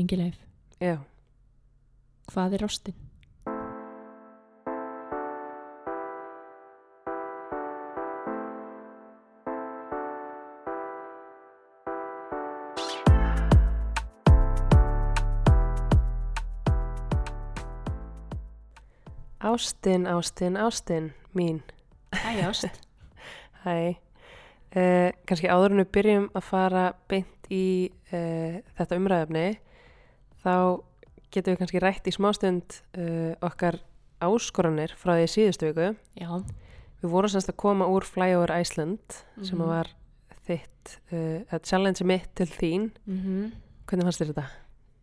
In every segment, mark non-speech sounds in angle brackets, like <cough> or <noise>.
Ingileif, Já, hvað er ástin? Ástin, Ástin, Ástin mín. Æ, ást. <laughs> Hæ. Uh, kannski áður en við byrjum að fara beint í uh, þetta umræðafni þá getum við kannski rætt í smástund uh, okkar áskoranir frá því síðustu viku. Já, Við vorum semst að koma úr Flyover Iceland sem Mhm. var þitt, uh, challenge mitt til þín. mm Hvernig fannst þér þetta?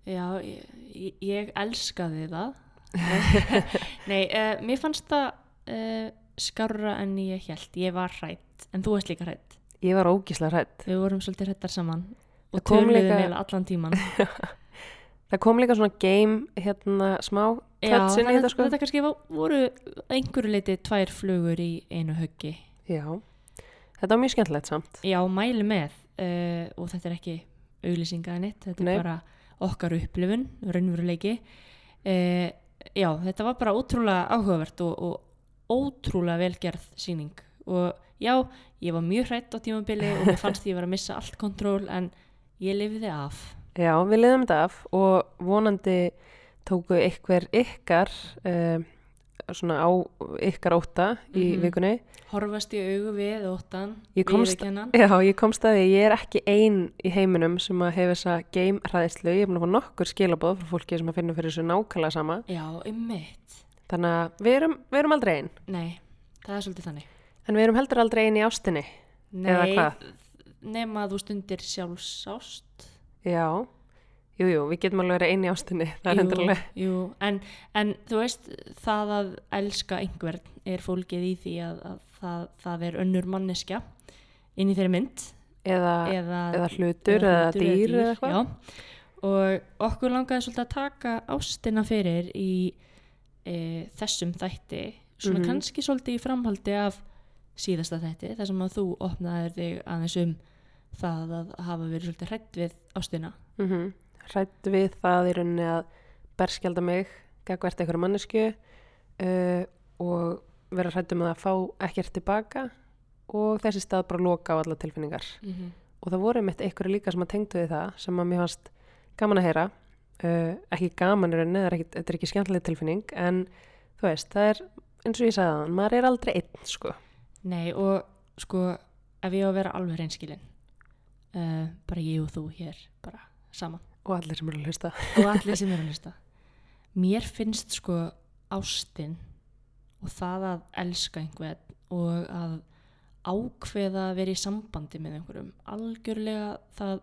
já ég, ég- elskaði það. <laughs> Nei, uh, mér fannst það uh, skarra en ég held. Ég var hrætt, en þú varst líka hrætt. Ég var ógíslega hrætt. Við vorum svolítið hrættar saman og töluðum líka- allan tíman. <laughs> Það kom líka svona game, hérna, smá inn í þetta sko. þetta kannski var- voru einhverju leiti tvær flugur í einu höggi. Já, þetta var mjög skemmtilegt samt. Já, mæli með uh, og þetta er ekki auglýsingaði neitt, þetta Nei. er bara okkar upplifun, raunveruleiki. Uh, já, þetta var bara ótrúlega áhugavert og, og ótrúlega velgerð síning og já, ég var mjög hrætt á tímabili og mér fannst ég vera að missa allt kontról en ég lifiði af. Já, við liðum þetta af og vonandi tóku ykkur ykkar uh, svona á ykkar óta í Mhm. vikunni. Horfast í augu við komst- viðurkennan. Já, ég komst að því að ég er ekki ein í heiminum sem að hefur þessa game hræðislu. Ég er búin að fá nokkur skilabóð frá fólki sem að finna fyrir þessu nákvæmlega sama. Já, ummitt. Þannig að við erum, við erum aldrei ein. Nei, það er svolítið þannig. En við erum heldur aldrei ein í ástinni. Eða Nei, hvað? nema að þú stundir sjálfsást. Já, jú, jú, við getum alveg verið ein í ástinni. <laughs> Það er endur alveg. Jú, en, en þú veist, það að elska einhvern er fólkið í því að, að það, það er önnur manneskja inn í þeirri mynd. Eða, Eða, eða hlutur, eða, hlutur dýr, eða eitthvað. Já, og okkur langaði svolítið að taka ástina fyrir í e, þessum þætti, svona Mhm. kannski svolítið í framhaldi af síðasta þætti, þar sem að þú opnaðir þig aðeins um það að hafa verið svolítið hrætt við ástina. Mm -hmm. Hrætt við það í rauninni að berskjalda mig, gagvert einhverju mannesku uh, og vera hrætt um að fá ekkert tilbaka og þessi stað bara loka á alla tilfinningar. Mm -hmm. Og það voru mitt einhverju líka sem að tengdu við það sem að mér fannst gaman að heyra. Uh, ekki gaman í rauninni, þetta er ekki skemmtileg tilfinning en þú veist, það er eins og ég sagði það, maður er aldrei einn sko. Nei og sko ef ég á að vera alveg reynskilin uh, bara ég og þú hér bara saman. Og allir sem eru að hlusta. og allir sem eru að hlusta. Mér finnst sko ástin og það að elska einhvern og að ákveða að vera í sambandi með einhverjum algjörlega það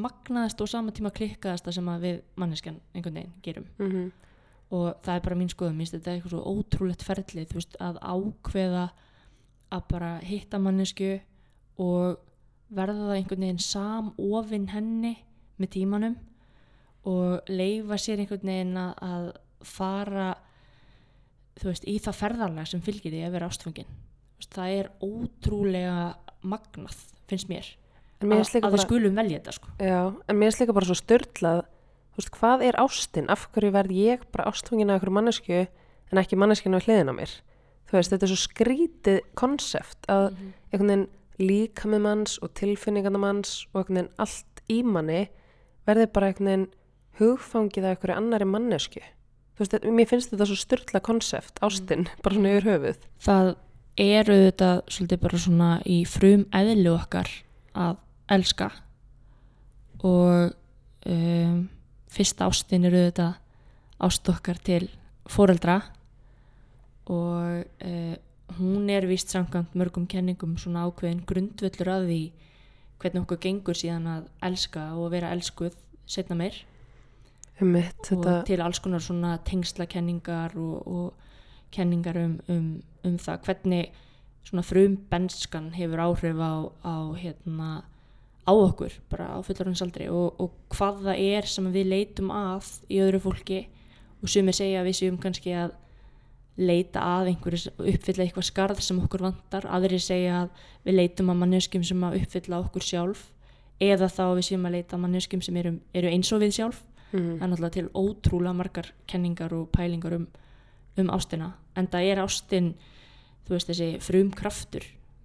magnaðist og sama tíma klikkaðasta sem að við manneskjan einhvern veginn gerum. Mm og það er bara mín skoðum, minnst þetta er eitthvað svo ótrúlegt ferli, þú veist, að ákveða að bara hitta mannesku og verða það einhvern veginn samofinn henni með tímanum og leifa sér einhvern veginn að, að fara veist, í það ferðarlag sem fylgir því að vera ástfangin það er ótrúlega magnað, finnst mér mér að, að við skulum velja þetta sko Já, en mér finnst líka bara svo störtlað veist, hvað er ástin? Af hverju verð ég bara ástfangin af einhverju mannesku en ekki manneskinu á hliðin á mér? Veist, þetta er svo skrítið konsept að Mhm. einhvern veginn líkamið manns og tilfinningarna manns og einhvern veginn allt í manni verði bara einhvern veginn hugfangið af einhverju annari mannesku. Þú veist, mér finnst þetta svo störtlað konsept, ástin, <laughs> bara svona yfir höfuð. það eru þetta svolítið bara svona í frum eðlu okkar að elska og um, fyrsta ástin eru þetta ást okkar til foreldra og uh, hún er víst samkvæmt mörgum kenningum svona ákveðin grundvöllur að því hvernig okkur gengur síðan að elska og vera elskuð setna meir. Mitt, þetta, og til alls konar svona tengslakenningar og, og kenningar um, um, um það hvernig svona frumbenskan hefur áhrif á, á hérna á okkur, bara á fullorðinsaldri og, og hvað það er sem við leitum að í öðru fólki. Og sumir segja að við séum kannski að leita að einhverju uppfylla eitthvað skarð sem okkur vantar. Aðrir segja að við leitum að manneskjum sem að uppfylla okkur sjálf eða þá við séum að leita að manneskjum sem eru, eru eins og við sjálf. Mhm. það er náttúrulega til ótrúlega margar kenningar og pælingar um, um ástina. En það er ástin þú veist þessi frum kraftur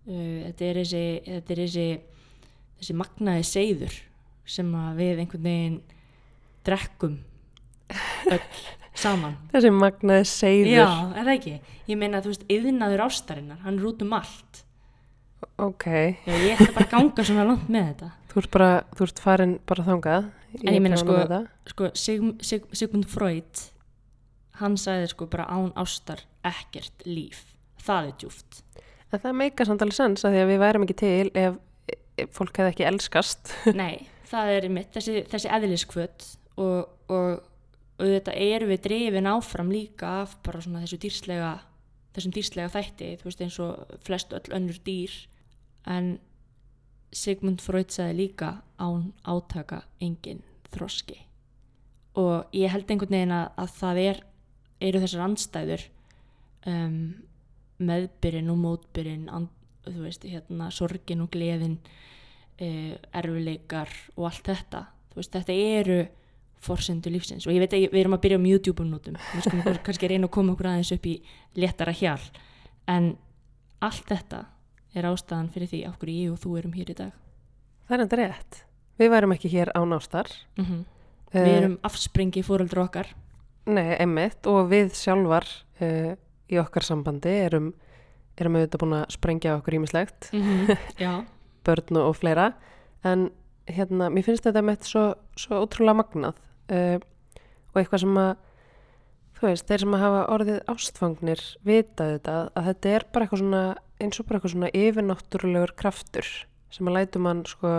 uh, þetta er þessi, þetta er þessi þessi magnaði seiður sem að við einhvern veginn drekkum <laughs> öll saman Þessi magnaði seiður. Já, er það ekki? Ég meina þú veist, yðnaður ástarinnar, hann er út um allt Ok, Já, ég ætla bara að ganga svona langt með þetta þú ert bara, þú ert farin bara þangað. En ég meina, er sko, sko, Sig, Sig, Sigmund Freud hann sagði sko bara án ástar ekkert líf það er djúft En það meika samt alveg sens að því að við værum ekki til ef, ef fólk hefði ekki elskast. nei, það er mitt, þessi, þessi eðliskvöt og, og, og þetta eru við drifin áfram líka af bara svona þessu dýrslega þessum dýrslega þætti, þú veist eins og flest öll önnur dýr. En Sigmund Freud sagði líka án átaka engin þroski. Og ég held einhvern veginn að, að það er eru þessar andstæður um, meðbyrinn og mótbyrinn and, þú veist, hérna, sorgin og gleðin uh, erfileikar og allt þetta. Þú veist, þetta eru forsendu lífsins. Og ég veit að við erum að byrja á YouTube-nótum við skulum okkur- <laughs> kannski reyna að koma okkur aðeins upp í léttara hjal. En allt þetta er ástæðan fyrir því af hverju ég og þú erum hér í dag. Það er enda rétt. Við værum ekki hér án ástar. mm Eh, við erum afspringi fóröldra okkar. Nei, einmitt. Og við sjálfar uh, í okkar sambandi erum, erum auðvitað búin að sprengja okkur ímislegt, <laughs> já, börn og, og fleira. En hérna, mér finnst þetta með svo, svo ótrúlega magnað uh, og eitthvað sem að þú veist, þeir sem að hafa orðið ástfangnir vita þetta að þetta er bara eitthvað svona eins og bara eitthvað svona yfirnáttúrulegur kraftur sem að lætu mann sko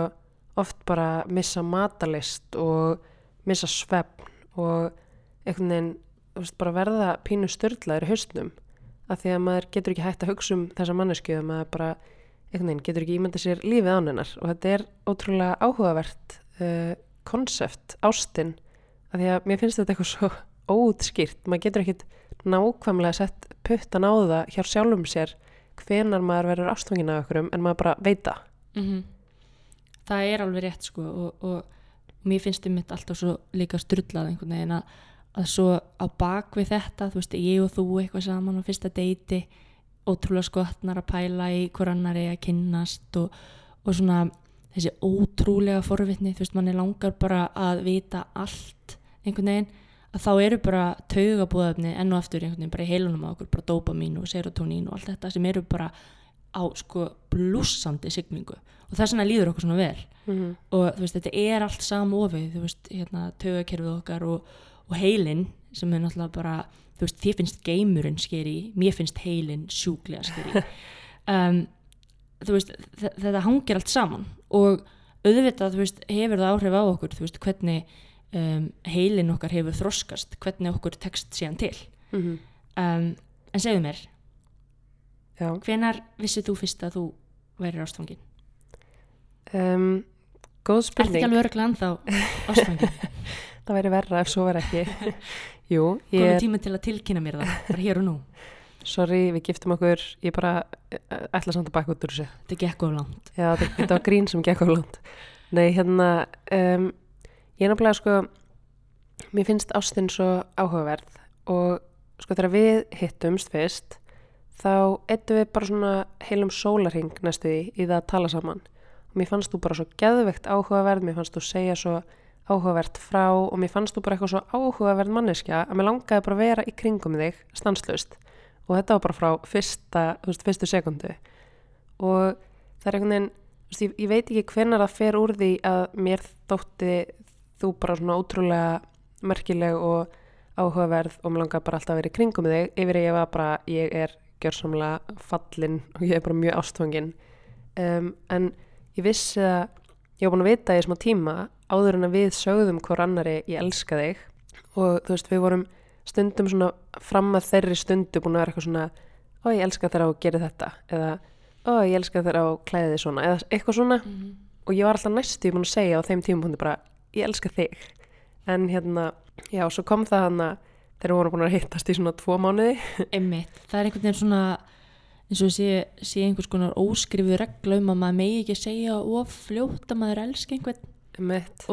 oft bara missa matalist og missa svefn og einhvern veginn veist, verða pínu störlaður í hausnum af því að maður getur ekki hægt að hugsa um þessa mannesku að maður bara einhvern veginn getur ekki ímyndað sér lífið án hennar. Og þetta er ótrúlega áhugavert konsept, ástin af því að mér finnst þetta eitthvað svo <laughs> óútskýrt, maður getur ekkit nákvæmlega sett puttan á það hjá sjálfum sér hvenar maður verður ástfangin af okkurum en maður bara veita mm það er alveg rétt sko og, og mér finnst þið mitt alltaf svo líka strullað einhvern veginn að, að svo á bak við þetta, þú veist, ég og þú eitthvað saman á fyrsta deiti ótrúlega skotnar að pæla í hver annar er að kynnast og, og svona þessi ótrúlega forvitni, þú veist, manni langar bara að vita allt einhvern veginn, að þá eru bara taugabúðafni enn og aftur einhvern veginn bara í heilunum á okkur, bara dopamin og serotonín og allt þetta sem eru bara á sko blúsandi signingu og þess vegna líður okkur svona vel. Mm og þú veist, þetta er allt samofið þú veist, hérna, taugakerfið okkar og, og heilin sem er náttúrulega bara þú veist, þér finnst geimurinn skeri mér finnst heilin sjúklega skeri <laughs> um, þú veist þe- þetta hangir allt saman og auðvitað, þú veist, hefur það áhrif á okkur þú veist, hvernig um, heilin okkar hefur þroskast, hvernig okkur tekst síðan til -hmm. um, en segðu mér, Já hvenar vissið þú fyrst að þú værir ástfangin? um, Góð Ertu ekki spurning alveg örglega ennþá ástfangin? <laughs> Það væri verra ef svo var ekki <laughs> Jú, ég Komið tíma til að tilkynna mér það, bara hér og nú. <laughs> sorry, við giftum okkur Ég bara eh, ætla samt að baka út úr þessu Þetta gekk of langt. Já, þetta, var grín sem gekk á land Nei, hérna um, Ég er náttúrulega sko Mér finnst ástin svo áhugaverð og sko þegar við hittumst fyrst þá eittum við bara svona heilum sólarhing næstu í, í það að tala saman og mér fannst þú bara svo geðvegt áhugaverð mér fannst þú segja svo áhugavert frá og mér fannst þú bara eitthvað svo áhugaverð manneskja að mér langaði bara að vera í kringum þig stanslust og þetta var bara frá fyrsta, þú veist, fyrstu sekundu. Og það er einhvern veginn þú veist, ég, ég veit ekki hvenar það fer úr því að mér þótti þú bara svona ótrúlega merkileg og áhugaverð og mér langaði bara alltaf að vera í kringum þig yfir ég var bara, ég er gjörsamlega fallin og ég er bara mjög ástfangin. Um, en ég vissi að ég var búin að vita í smá tíma áður en að við sögðum hvor annari ég elska þig. Og þú veist við vorum stundum svona fram að þeirri stundu búin að vera eitthvað svona ó ég elska þeirra og geri þetta. Eða ó ég elska þeirra og klæði þig svona. Eða eitthvað svona. Og ég var alltaf næstu búin að segja á þeim tímapunkti bara ég elska þig. En hérna já svo kom það hann að þeir voru búin að hittast í svona tvo mánuði. <laughs> Einmitt. Það er einhvern veginn svona, eins og sé, sé einhvers konar óskrifu regla um að maður megi ekki segja of fljótt að maður elski einhvern.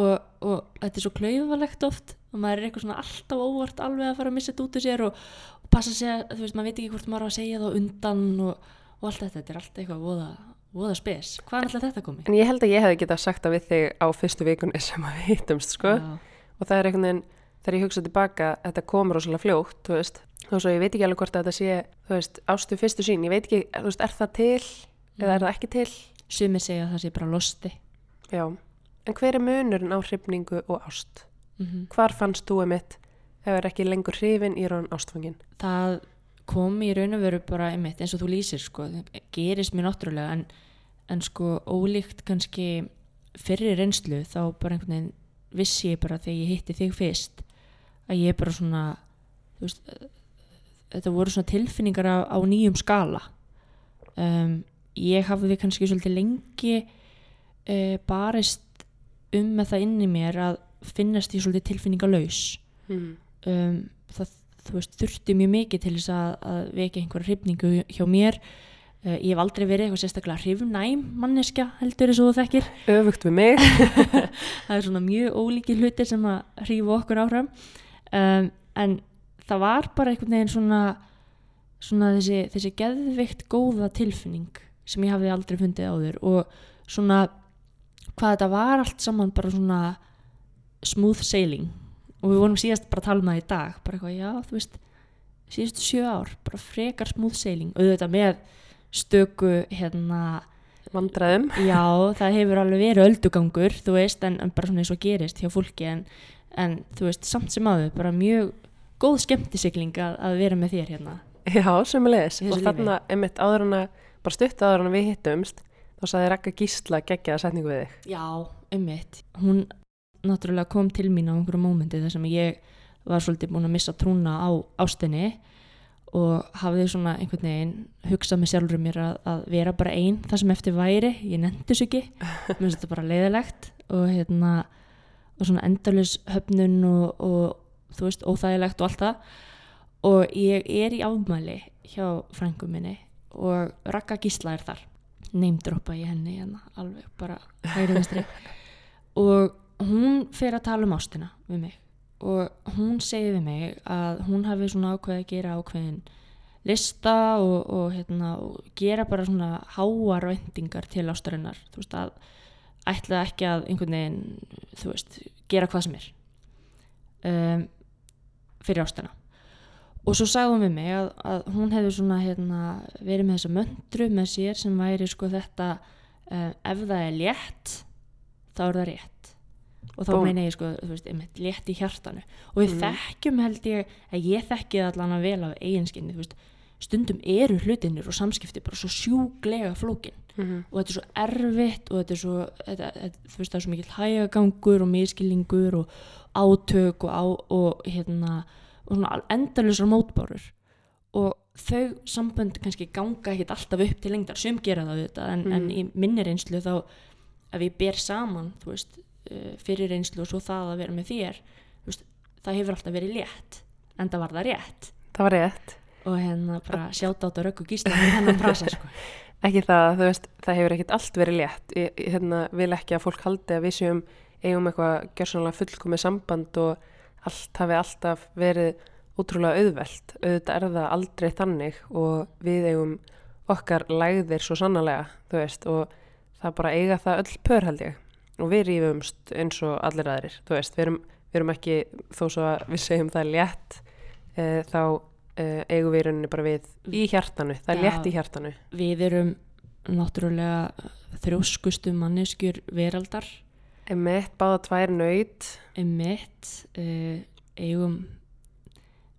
Og, og þetta er svo klaufalegt oft og maður er eitthvað svona alltaf óvart alveg að fara að missa þetta út úr sér og, og passa sig að, þú veist, maður veit ekki hvort maður á að segja það undan og, og allt þetta, þetta er alltaf eitthvað voða, voða spes. Hvað er alltaf þetta komið? En ég held að ég hefði getað sagt það við þig á fyrstu vikunni sem að við hittumst, sko. Já, Og það er einhvern veginn, þegar ég hugsa tilbaka, þetta komur rosalega fljótt, þú veist. Og svo ég veit ekki alveg hvort að þetta sé, þú veist, ástu fyrstu sín. Ég veit ekki, þú veist, er það til eða er það ekki til? Sumir segja að það sé bara losti. Já. En hver er munurinn á hrifningu og ást? Mm Hvar fannst þú emitt ef er ekki lengur hrifin í raun ástfangin? Það kom í raun og veru bara einmitt eins og þú lýsir sko, það gerist mér náttúrulega en, en sko ólíkt kannski fyrri reynslu þá bara einhvern veginn vissi ég bara þegar ég hitti þig fyrst að ég bara svona veist, þetta voru svona tilfinningar á, á nýjum skala um, ég hafði kannski svolítið lengi uh, barist um með það inni í mér að finnast ég svolítið tilfinningalaus Mm. um, það veist, þurfti mjög mikið til þess að, að vekja einhverja hrifningu hjá mér uh, ég hef aldrei verið eitthvað sérstaklega hrifnæm manneskja heldur eins og þú þekkir <laughs> Öfugt við mig. <laughs> það er svona mjög ólíki hlutir sem að hrífa okkur áfram um, en það var bara einhvern veginn svona, svona þessi, þessi geðveikt góða tilfinning sem ég hafði aldrei fundið áður og svona hvað þetta var allt saman bara svona smooth sailing og við vorum síðast bara að tala um það í dag bara eitthvað, já, þú veist síðustu sjö ár, bara frekar smooth sailing auðvitað með stöku hérna Vandræðum. Já, það hefur alveg verið öldugangur, þú veist, en, en bara svona eins og gerist hjá fólki, en, en þú veist, samt sem áður, bara mjög góð skemmtisigling að, að vera með þér hérna. Já, sömulegis. Í þessu Og þarna, emitt, áður að, bara stutt áður að við hittumst, þá saði Raka Gísla geggjaða setningu við þig. Já, ummitt. Hún náttúrulega kom til mín á einhverju mómenti þar sem ég var svolítið búin að missa trúna á ástinni og hafði svona einhvern veginn hugsað með sjálfur mér að, að vera bara einn það sem eftir væri, ég nefndi þessu ekki mér finnst þetta bara leiðilegt og hérna og svona endalus höfnun og, og þú veist, óþægilegt og allt það og ég er í afmæli hjá frængu minni og Raka Gísla er þar neymdroppa ég henni hérna alveg bara hægri vinstri og hún fer að tala um ástina við mig. Og hún segir við mig að hún hafi svona ákveði að gera ákveðin lista og, og, hérna, og gera bara svona háar vendingar til ástarinnar. Þú veist að ætla ekki að einhvern veginn þú veist, gera hvað sem er um, fyrir ástina og svo sagði hún við mig að, að hún hefði svona hérna, verið með þessa möndru með sér sem væri sko þetta uh, ef það er létt þá er það rétt. Og þá Búm. meina ég sko, veist, létt í hjartanu. Og við Mhm. þekkjum held ég að ég þekki það allan að vel af eiginskinni, þú veist. Stundum eru hlutinir og samskipti bara svo sjúglega flókin. Mm og þetta er svo erfitt og þetta er svo þetta, þetta, þú veist það er svo mikill hægagangur og miskilningur og átök og, á, og hérna og svona endalusar mótbárur og þau sambönd kannski ganga ekkert alltaf upp til lengdar sem gera það auðvitað en, en í minni reynslu þá ef ég ber saman veist, uh, fyrir reynslu og svo það að vera með þér veist, það hefur alltaf verið létt en það var það rétt Það var rétt. og hérna bara sjáta á þetta röggu gísla hennan prasa sko. <laughs> Ekki það, þú veist, það hefur ekkert allt verið létt. Ég hérna, vil ekki að fólk haldi að við séum eigum eitthvað gjörsanlega fullkomið samband og allt hafi alltaf verið ótrúlega auðvelt. Auðvitað er það aldrei þannig og við eigum okkar lægðir svo sannarlega, þú veist, og það bara eiga það öll pör held ég. Og við rífumst eins og allir aðrir, þú veist, við erum, við erum ekki, þó svo að við segjum það létt, e, þá e, eigum við rauninni bara við í hjartanu, það er Já. létt í hjartanu. við erum náttúrulega þrjóskustu manneskjur veraldar Emmett, báða tvær nöyt. emitt uh, eigum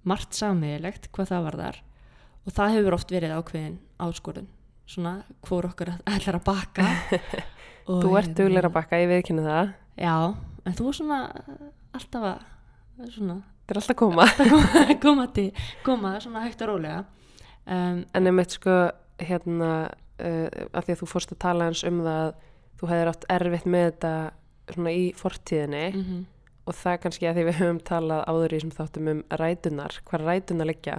margt samiðilegt hvað það var þar og það hefur oft verið ákveðin áskorun svona hvor okkar <laughs> ætlar að baka <laughs> Þú ert hérna- dugleira að bakka, ég viðkynna það. já, en þú er svona alltaf að svona, Þetta er alltaf að koma. <laughs> koma, koma, til, koma svona hægt og rólega um, En Emmett, sko, hérna, uh, af því að þú fórst að tala eins um það að þú hefðir átt erfitt með þetta svona í fortíðinni mm og það kannski að því við höfum talað áður í sem þáttum um rætunar, hvar rætunar liggja,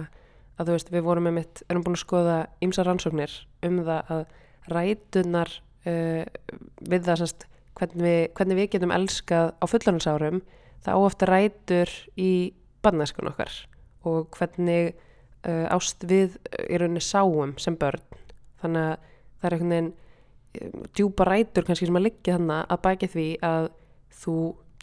að þú veist, við vorum Emmett, erum búin að skoða ýmsa rannsóknir um það að rætunar uh, við það sérst hvernig við, hvernig við getum elskað á fullanisárum það á ofta rætur í barnæskun okkar og hvernig uh, ást við í rauninni sáum sem börn. Þannig að það er einhvern veginn djúpa rætur kannski sem að liggja þannig að bæki því að þú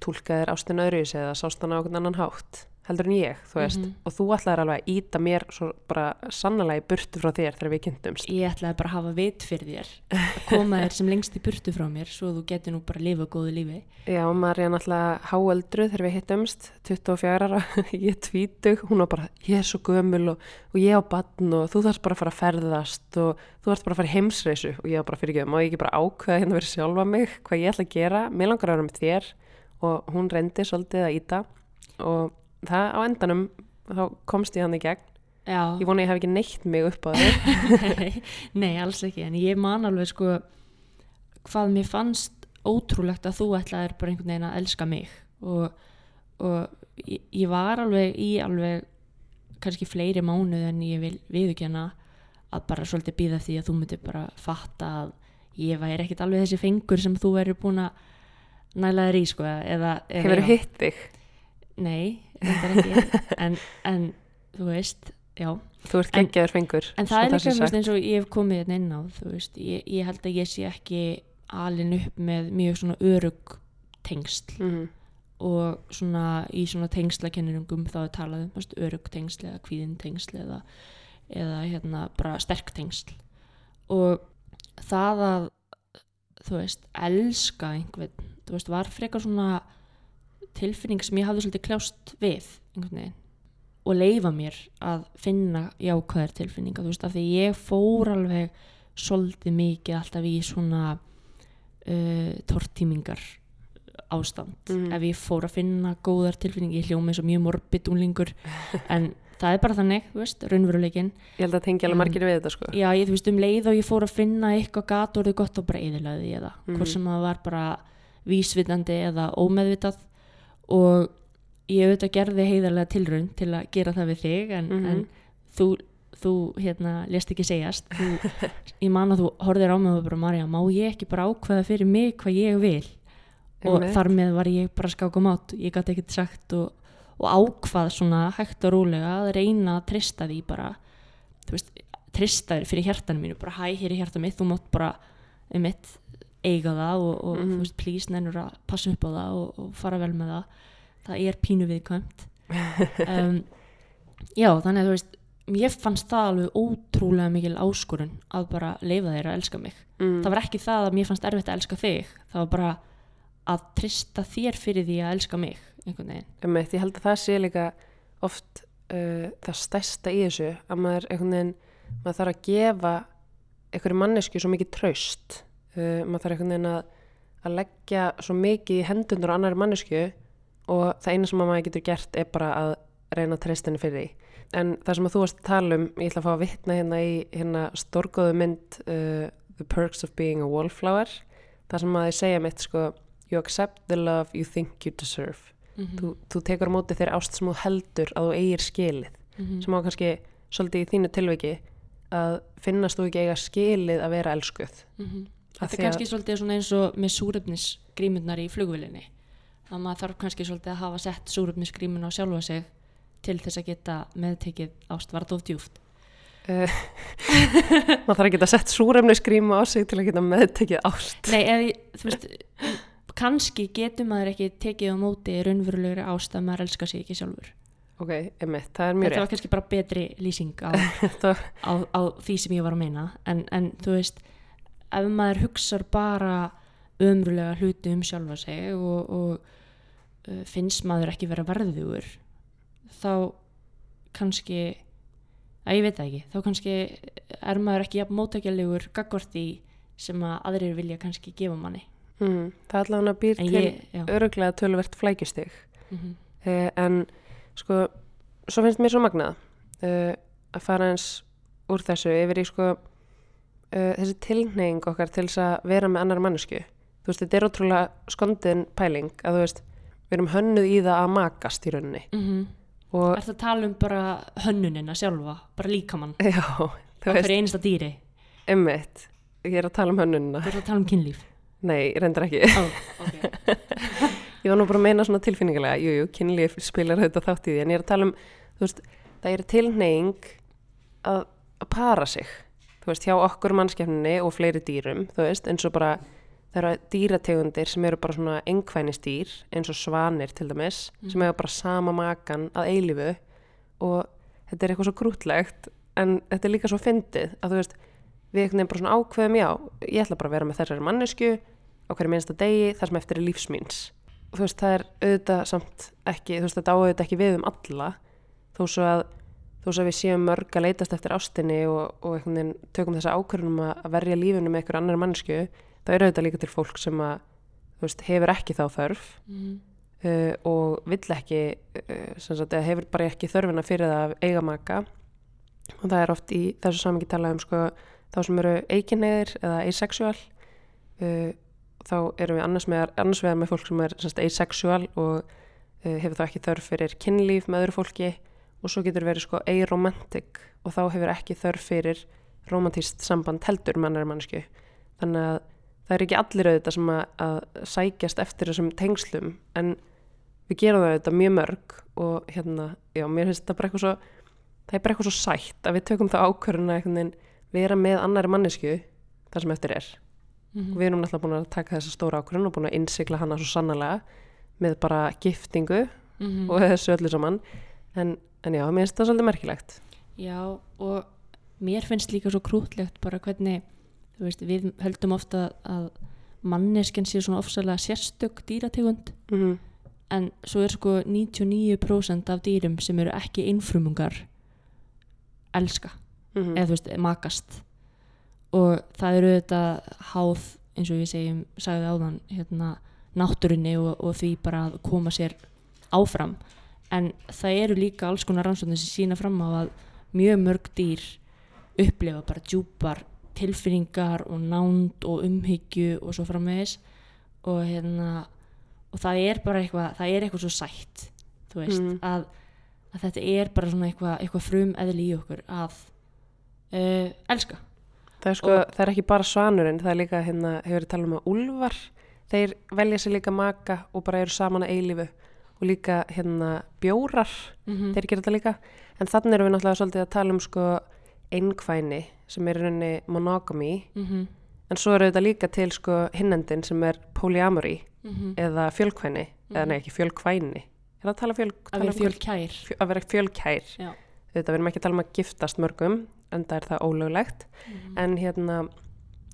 tólkaðir ástin öðruvis eða sást hann á einhvern annan hátt heldur en ég, þú veist. Mhm. og þú ætlaðir alveg að íta mér svo bara sannlega í burtu frá þér þegar við kynntumst. Ég ætlaði bara að hafa vit fyrir þér að koma þér sem lengst í burtu frá mér svo þú getur nú bara að lifa góðu lífi. Já, Marja náttúrulega háöldru þegar við hittumst, 24 ára, <laughs> ég tvítug, hún var bara, ég er svo gömul og, og ég á badn og þú þarfst bara að fara að ferðast og þú þarfst bara að fara í heimsreisu. Og ég var bara fyrir ekki, má ég ekki bara ákveða hérna verið sjálfa mig, hvað ég ætla að gera, mér langar að vera með þér. Og hún reyndi svolítið að íta og það á endanum, þá komst ég hann í gegn, Já, ég vona að ég hef ekki neitt mig upp á þig. nei, <laughs> nei, alls ekki en ég man alveg sko hvað mér fannst ótrúlegt að þú ætlaðir bara einhvern veginn að elska mig og, og ég, ég var alveg í alveg kannski fleiri mánuð en ég vil viðurkenna að bara svolítið býða því að þú myndir bara fatta að ég væri ekkit alveg þessi fengur sem þú væri búin að næla þér í sko eða, eða Hefur hitt þig? Nei, reyndar ekki <laughs> en, en þú veist, já Þú ert geggjaður fengur. En það er líka sagt. eins og ég hef komið hérna inn á þú veist, ég, ég held að ég sé ekki alin upp með mjög svona örug tengsl Mhm. og svona í svona tengslakenningum þá er talað um örug tengsl eða kvíðin tengsl eða, eða hérna bara sterk tengsl og það að þú veist, elska einhvern, þú veist, var frekar svona tilfinning sem ég hafði svolítið kljást við og leifa mér að finna jákvæðar tilfinningar, þú veist, af því ég fór alveg svolítið mikið alltaf í svona uh, tortímingar ástand Mhm. ef ég fór að finna góðar tilfinningar, ég hljóma eins og mjög morbid unglingur en <laughs> það er bara þannig, þú veist, raunveruleikin Ég held að tengja alveg margir við þetta sko. já, ég, þú veist, um leið og ég fór að finna eitthvað gat orðið gott og bara eðilaði ég það Mhm. hvort sem það var bara vísvitandi eða ómeðvitað og ég auðvitað gerði heiðarlega tilraun til að gera það við þig en, Mhm. en þú, þú hérna, lést ekki segjast þú, ég man að þú horfðir á mig og bara Marja, má ég ekki bara ákveða fyrir mig hvað ég vil og Einmitt. þar með var ég bara skák og mát ég gæti ekkert sagt og, og ákvað svona hægt og rólega að reyna að trista því bara þú veist, trista þér fyrir hjartanum mínu bara hæ, hér er hjarta mitt, þú mátt bara um mitt eiga það og, og Mhm. þú veist, please nennur að passa upp á það og, og fara vel með það. Það er pínu viðkvæmt. <laughs> Um, já, þannig að þú veist mér fannst það alveg ótrúlega mikil áskorun að bara leifa þér að elska mig. Mm. það var ekki það að mér fannst erfitt að elska þig. Það var bara að trista þér fyrir því að elska mig einhvern veginn. Einmitt, ég held að það sé líka oft uh, það stærsta í þessu að maður einhvern veginn maður þarf að gefa einhverju mannesku svo mikið traust uh, maður þarf einhvern veginn að, að leggja svo mikið í hendunar á annari mannesku og það eina sem að maður getur gert er bara að reyna henni fyrir því. En það sem að þú varst að tala um ég ætla að fá að vitna hérna í hérna stórgóðu mynd uh, The Perks of Being a Wallflower. Það sem að þið segja mitt sko You accept the love you think you deserve. Mm þú, þú tekur á móti þeirri ást sem þú heldur að þú eigir skilið. -hmm. sem á kannski svolítið í þínu tilviki að finnast þú ekki eiga skilið að vera elskuð. Af þetta er að- kannski svolítið svona eins og með súrefnisgrímurnar í flugvilinni það maður þarf kannski svolítið að hafa sett súrefnisgrímun á sjálfa sig til þess að geta meðtekið ást var of djúft <laughs> maður þarf að setja súrefnisgríma á sig til að geta meðtekið ást. Nei, ég, þú veist kannski getur maður ekki tekið á móti raunverulegri ást að maður elskar sig ekki sjálfur. Ok, emitt, það er mjög þetta var rétt. kannski bara betri lýsing á, <laughs> á, á því sem ég var að meina. En, en þú veist ef maður hugsar bara umrulega hluti um sjálfa sig og, og uh, finnst maður ekki vera verðugur þá kannski að ég veit það ekki, þá kannski er maður ekki jafn móttækjalegur gagvart því sem að aðrir vilja kannski gefa manni. Mm, það er allavega býr en til öruglega tölvert flækjustig. Mm -hmm. uh, en sko svo finnst mér svo magnað uh, að fara eins úr þessu yfir í sko uh, þessi tilneying okkar til þess að vera með annar mannesku þú veist, þetta er ótrúlega skondin pæling að þú veist, við erum hönnuð í það að makast í rauninni. Og Er það að tala um bara hönnunina sjálfa, bara líkamann? <laughs> Já, þú veist, hverju einasta dýri, emmitt ég er að tala um hönnunina. Þú ert að tala um kynlíf? Nei, reyndar ekki. oh, okay. <laughs> Ég var nú bara að meina svona tilfinningilega, jú, jú, kynlíf spilar þetta þátt í því, en ég er að tala um, þú veist, það er tilneying að, að para sig, þú veist, hjá okkur mannskefninni og fleiri dýrum, þú veist, eins og bara, það eru dýrategundir sem eru bara svona engvænistýr, eins og svanir til dæmis, sem hefur bara sama makan að eilifu og þetta er eitthvað svo grútlegt, en þetta er líka svo fyndið, að þú veist, við veginn bara svona ákveðum, já, ég ætla bara að vera með þessari mannesku á hverju minnsta degi, þar sem eftir er lífsmýns þú veist, það er auðvitað samt ekki, þú veist, þetta áauðvitað ekki við um alla þó svo að þó svo að við séum mörg að leitast eftir ástinni og, og einhvern veginn tökum þessa ákvörðunum að, að verja lífinu með einhver annar mannsku þá er auðvitað líka til fólk sem að veist, hefur ekki þá þörf mm. uh, og vill ekki uh, sagt, hefur bara ekki þörfina fyrir það að eiga maka og það er oft í þessu samingi talað um sko, þá sem eru eiginneðir eða asexual uh, þá erum við annars, með, annars vegar með fólk sem er semst, asexual og uh, hefur þá ekki þörf fyrir kynlíf með öðru fólki og svo getur verið sko aromantic. Og þá hefur ekki þörf fyrir romantíst samband heldur mannar mannsku þannig að það er ekki allir auðvitað sem að, að sækjast eftir þessum tengslum en við gerum það auðvitað mjög mörg og hérna, já, mér finnst þetta bara eitthvað svo það er bara eitthvað svo sætt að við tökum það ákvörðuna að vera með annari mannesku þar sem eftir er. Mm og við erum náttúrulega búin að taka þessa stóra ákvörðun og búin að innsikla hana svo sannlega með bara giftingu -hmm. og þessu öllu saman. En, en já, mér finnst það svolítið merkilegt Já, og mér finnst líka svo krútlegt bara hvernig, veist, við höldum ofta að manneskinn sé svona ofsalega sérstök dýrategund mm -hmm. en svo er sko 99% af dýrum sem eru ekki einfrumungar elska, Mhm. eða þú veist, makast og það eru þetta háð, eins og við segjum sagði áðan, hérna náttúrunni og, og því bara að koma sér áfram, en það eru líka alls konar rannsóknir sem sína fram á að mjög mörg dýr upplifa bara djúpar tilfinningar og nánd og umhyggju og svo framvegis. Og hérna og það er bara eitthvað, það er eitthvað svo sætt þú veist, Mm. að, að þetta er bara svona eitthvað, eitthvað frum eðli í okkur að uh, elska. Það, er sko, það er ekki bara svanurinn það er líka, hérna, hefur verið talað um að úlfar þeir velja sér líka maka og bara eru saman að eilífu og líka hérna bjórar mm þeir gera þetta líka. En þannig erum við náttúrulega svolítið að tala um sko einkvæni sem er rauninni monogamy. -hmm. en svo eru þetta líka til sko hinnendin sem er polyamory Mm eða fjölkvæni eða Mhm. nei ekki fjölkvæni. Er það að tala fjöl að tala vera um fjöl- fjölkær. fjö- að vera fjölkær. Þetta við erum ekki að tala um að giftast mörgum en það er það ólöglegt. Mm en hérna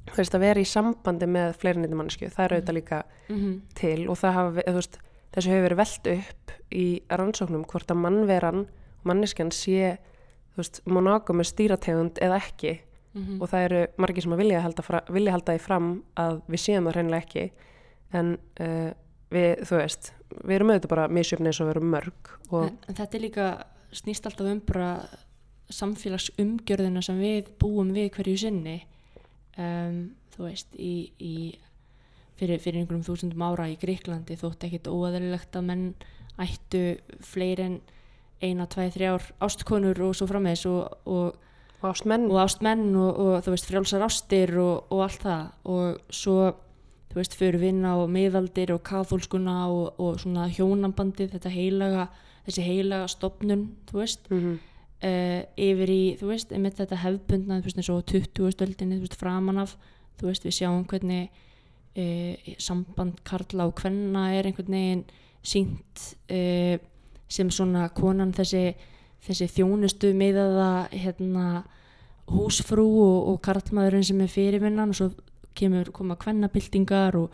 þú veist að vera í sambandi með fleirinni mannsku það er auðvitað líka -hmm. til og það hafa, þú veist, þessu hefur verið velt upp í rannsóknum hvort að mannveran manneskjan sé monogami stýrategund eða ekki. Mm og það eru margir sem vilja halda, fra, vilja halda því fram að við séum það hreinlega ekki. En uh, við, þú veist við erum auðvitað bara misjöfni eins og við erum mörg en, en þetta er líka snýst alltaf um bara samfélagsumgjörðina sem við búum við hverju sinni. Um, þú veist í, í fyrir, fyrir einhverjum þúsundum ára í Gríklandi þótt ekkit óaðalilegt að menn ættu fleiri en eina, tvæ, þrjár ástkonur og svo frammeðis og, og og ástmenn og ástmenn og, og þú veist frjálsar ástir og, og allt það og svo þú veist fyrir vinna og miðaldir og kathólskuna og, og svona hjónambandið þetta heilaga þessi heilaga stopnun þú veist mm -hmm. uh, yfir í þú veist þetta hefðbundna þú veist eins og 20 stöldinni þú veist framan af þú veist við sjáum hvernig uh, samband karla og kvenna er einhvern veginn sínt uh, sem svona konan þessi þessi þjónustu miðaða hérna húsfrú og, og karlmaðurinn sem er fyrirvinnan og svo kemur koma kvennabildingar og,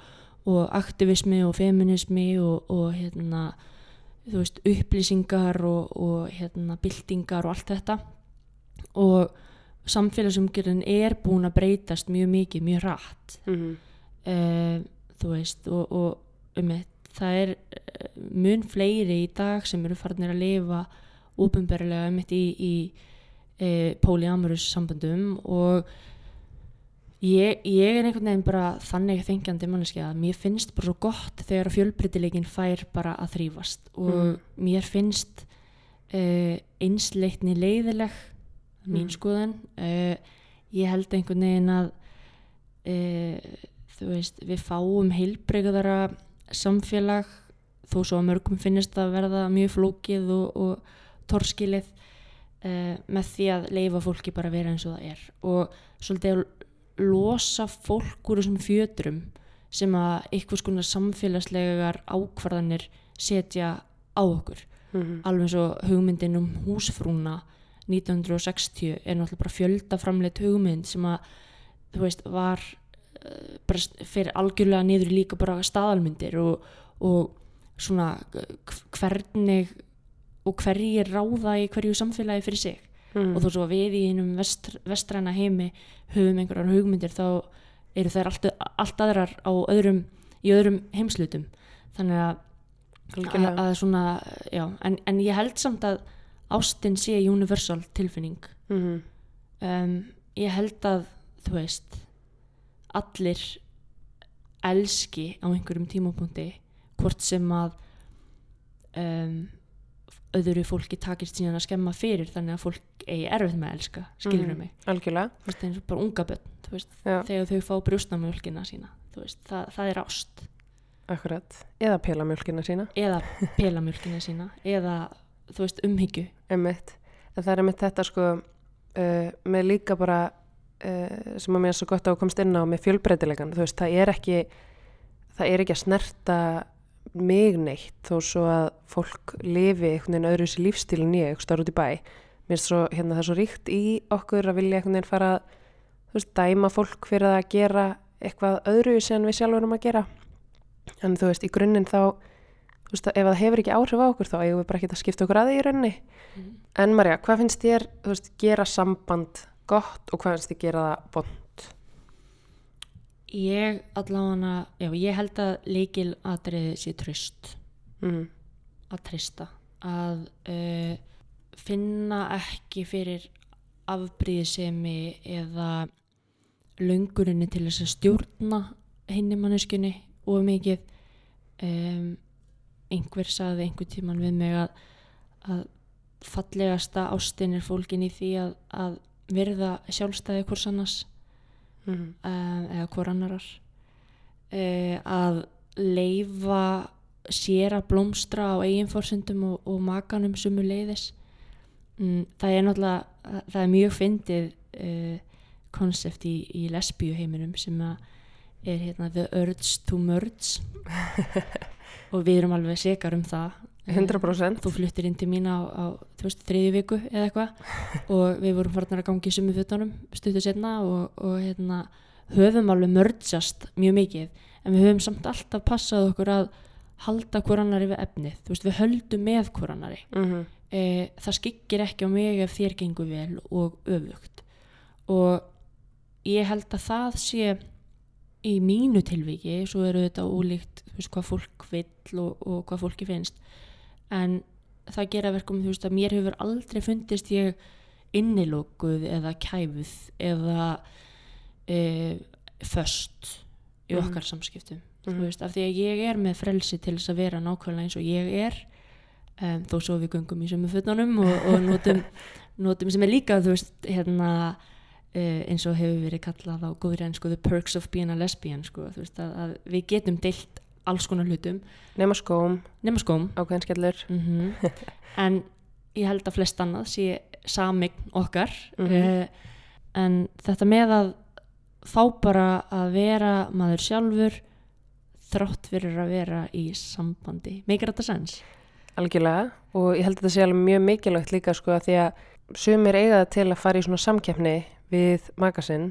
og aktivismi og feminismi og, og hérna veist upplýsingar og hérna bildingar og allt þetta og samfélagsumgjörðin er búin að breytast mjög mikið, mjög rætt Mm -hmm. Uh, þú veist og, og um það er eh, mun fleiri í dag sem eru farnir að lifa óbumberlega um í, í e, polyamorous samböndum og ég, ég er einhvern veginn bara þannig þengjandi manneski að mér finnst bara svo gott þegar fjölbreytileikin fær bara að þrýfast og Mm. mér finnst e, einsleitni leiðileg mín Mm. skoðun e, ég held einhvern veginn að e, þú veist, við fáum heilbreyðara samfélag þó svo að mörgum finnist að verða mjög flókið og, og torskilið uh, með því að leifa fólki bara að vera eins og það er og svolítið að losa fólk úr þessum fjötrum sem að einhvers konar samfélagslegar ákvarðanir setja á okkur Mhm. alveg svo hugmyndin um húsfrúna 1960 er náttúrulega bara fjöldaframleitt hugmynd sem að þú veist var bara st- fyrir algjörlega niður líka bara staðalmyndir og, og svona hv- hvernig og hverjir ráða í hverju samfélagi fyrir sig Mhm. og þó svo við í einum vest, vestræna heimi höfum einhverjar hugmyndir þá eru þær allt, allt aðrar á öðrum, í öðrum heimslutum þannig að, að, að svona, já, en, en ég held samt að ástin sé universal tilfinning Mhm. um, ég held að þú veist allir elski á einhverjum tímapunkti hvort sem að um, öðru fólki takist síðan að skemma fyrir þannig að fólk eigi erfið með að elska skilur Mhm. mig, Algjörlega. eins og bara unga börn þegar þau fá brjóstamjölkina sína veist, það, það er ást Akkurat. Eða pélamjölkina sína. eða pelamjölkina sína eða þú veist umhyggju það er einmitt þetta sko uh, með líka bara uh, sem að mér er svo gott á að komst inn á með fjölbreytilegan. Þú veist, það er ekki það er ekki að snerta mig neitt þó svo að fólk lifi einhvern veginn öðru sér lífstílin ég, einhvern starf út í bæ. Mér er svo, hérna, það er svo ríkt í okkur að vilja einhvern veginn fara þú veist, dæma fólk fyrir að gera eitthvað öðru sem við sjálfur erum að gera. En þú veist, í grunninn þá, þú veist, ef það hefur ekki áhrif á okkur þá eigum við bara ekki að skipta okkur að því í rauninni. En Marja, hvað finnst þér, þú veist, gera samband gott og hvað finnst þér gera það bond? ég allavega, já ég held að leikil atriði sé tröst Mm. að trista að uh, finna ekki fyrir afbríðisemi eða löngurinni til þess að stjórna hinni manneskunni og mikið um, einhver sagði einhver tíman við mig að, að fallegasta ástin er fólkin í því að, að verða sjálfstæði hvers annars Mm. eða hvor annarar uh, að leifa sér að blómstra á eigin fórsendum og, og makanum sumu leiðis mm, það er náttúrulega það er mjög fyndið konsept í, í lesbíu heiminum sem er hérna the urge to merge og við erum alveg sekar um það. Eh, 100%. þú fluttir inn til mín á, á þú veist, þriðju viku eða eitthvað. <laughs> Og við vorum farnar að gangi í sumu fötunum stuttu setna og, og hérna, höfum alveg mörgjast mjög mikið. En við höfum samt alltaf passað okkur að halda hver annari við efnið. Þú veist, við höldum með hver annari Mm e, það skikkir ekki á mig ef þér gengur vel og öfugt. Og ég held að það sé í mínu tilviki svo eru þetta ólíkt veist, hvað fólk vill og, og hvað fólki finnst en það gera verkum þú veist að mér hefur aldrei fundist ég innilókuð eða kæfuð eða e, föst í Mhm. okkar samskiptum Mhm. þú veist, af því að ég er með frelsi til þess að vera nákvæmlega eins og ég er um, þó svo við göngum í sömu fötunum og, og notum, <laughs> notum sem er líka þú veist, hérna uh, eins og hefur verið kallað á góðri ennsku the perks of being a lesbian sko, þú veist, að, að við getum deilt alls konar hlutum, Nema skóm, nema skóm ákveðin skellur. mm <laughs> en ég held að flest annað sé samign okkar Mhm. uh, en þetta með að fá bara að vera maður sjálfur þrátt fyrir að vera í sambandi meikir þetta sens? Algjörlega og ég held að þetta sé alveg mjög mikilvægt líka sko að því að sumir eiga það til að fara í svona samkeppni við makasinn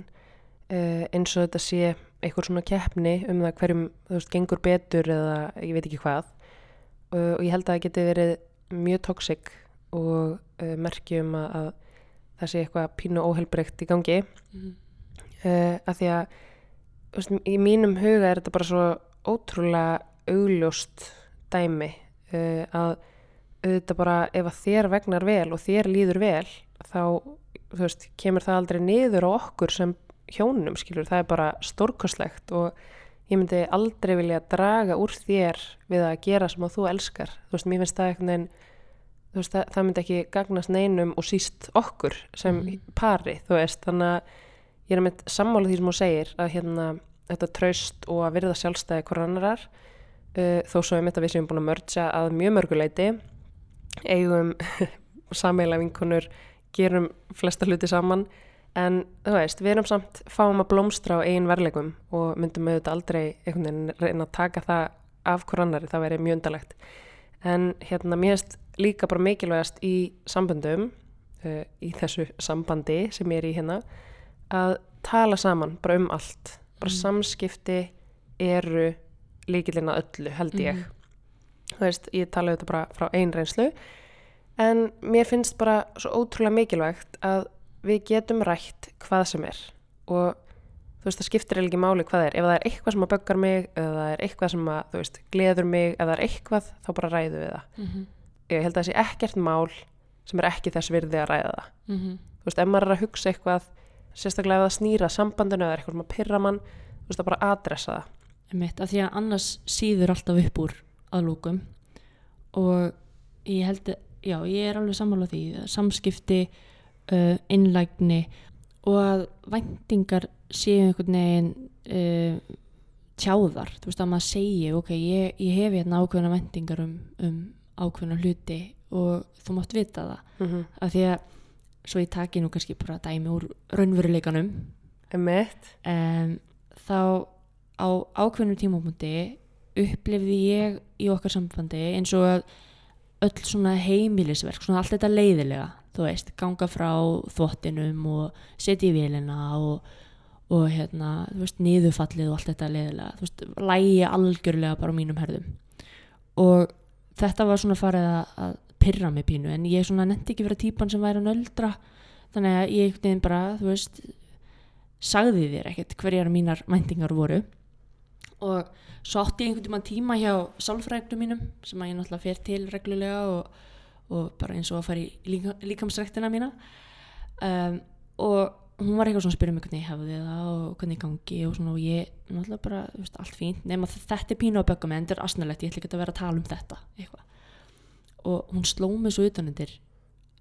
uh, eins og þetta sé eitthvað svona keppni um það hverjum þú veist gengur betur eða ég veit ekki hvað uh, og ég held að það geti verið mjög toxic og uh, merkjum að, að það sé eitthvað pínu óheilbreykt í gangi Mm. uh, að því að veist, í mínum huga er þetta bara svo ótrúlega augljóst dæmi uh, að auðvitað bara ef að þér vegnar vel og þér líður vel þá veist, kemur það aldrei niður á okkur sem hjónum skilur, það er bara stórkoslegt og ég myndi aldrei vilja draga úr þér við að gera sem að þú elskar. Þú veist, mér finnst það einhvern veginn þú veist, það, það myndi ekki gagnast neinum og síst okkur sem Mhm. pari þú veist, þannig að ég er með sammála því sem þú segir að hérna þetta traust og að virða sjálfstæði hver annarar uh, þó svo er mitt að við séum búin að mörgja að mjög mörguleiti eigum <laughs> sammeila vinkonur gerum flesta hluti saman en þú veist, við erum samt fáum að blómstra á eigin verlegum og myndum auðvitað aldrei einhvern veginn reyna að taka það af hver annari, það væri mjög undalegt en hérna mér erst líka bara mikilvægast í samböndum uh, í þessu sambandi sem ég er í hérna að tala saman bara um allt bara Mm. samskipti eru líkilinn að öllu held ég Mhm. þú veist, ég tala auðvitað bara frá einn reynslu en mér finnst bara svo ótrúlega mikilvægt að við getum rætt hvað sem er. Og þú veist, það skiptir ekki máli hvað það er. Ef það er eitthvað sem að böggar mig eða það er eitthvað sem að, þú veist, gleður mig ef það er eitthvað, þá bara ræðu við það. Mhm. ég held að það sé ekkert mál sem er ekki þess virði að ræða það. Mhm. þú veist, ef maður er að hugsa eitthvað sérstaklega ef það snýra sambandinu eða eitthvað sem að pyrra mann þú veist, að bara adressa það. Einmitt, af því að annars síður alltaf upp úr að lókum og ég held já, ég uh, innlægni og að væntingar séu einhvern veginn uh, tjáðar, þú veist að maður segi ok, ég, ég hef hérna ákveðna væntingar um, um ákveðna hluti og þú mátt vita það. Mm -hmm. af því að svo ég taki nú kannski bara dæmi úr raunveruleikanum. Um, þá á ákveðnum tímapunkti upplifði ég í okkar sambandi eins og að öll svona heimilisverk, svona allt þetta leiðilega þú veist, ganga frá þvottinum og setja í vélina og, og hérna, þú veist, niðurfallið og allt þetta leiðilega, þú veist, lægi algjörlega bara á mínum herðum. Og þetta var svona farið að, pyrra mig pínu, en ég svona nefndi ekki vera típan sem væri að nöldra þannig að ég einhvern veginn bara, þú veist sagði þér ekkert hverjar mínar væntingar voru. Og svo átti ég einhvern tíma hjá sálfræknum mínum sem að ég náttúrulega fer til reglulega og, og bara eins og að fara í líka, líkamsræktina mína. Um, og hún var eitthvað svona að spyrja mig hvernig ég hefði það og hvernig ég gangi og svona og ég náttúrulega bara, þú veist, allt fínt nema þetta er pínu bögga mig en þetta er asnalegt, ég ætla ekki að vera að tala um þetta eitthvað. Og hún sló mig svo utanundir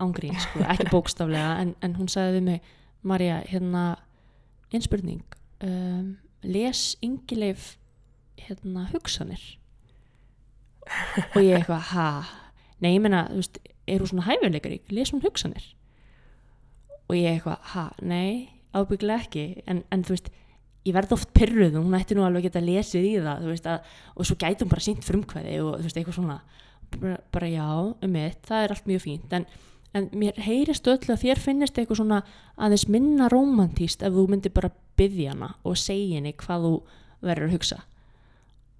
ángrín, sko, ekki <laughs> bókstaflega en, en hún sagði við mig Marja, hérna einn spurning um, les Ingileif hérna hugsanir? Og ég eitthvað, ha nei, ég meina, þú veist, er hún svona hæfileikari les hún hugsanir? Og ég eitthvað, ha, nei ábygglega ekki, en, en þú veist ég verð oft pyrruð og hún ætti nú alveg að geta lesið í það, veist, að, og svo gæti hún bara sínt frumkvæði og þú veist, eitthvað svona. Bara, bara já, um mitt, það er allt mjög fínt. En, en mér heyrist öllu að þér finnist eitthvað svona aðeins minna romantíst ef þú myndir bara byggja hana og segja henni hvað þú verður að hugsa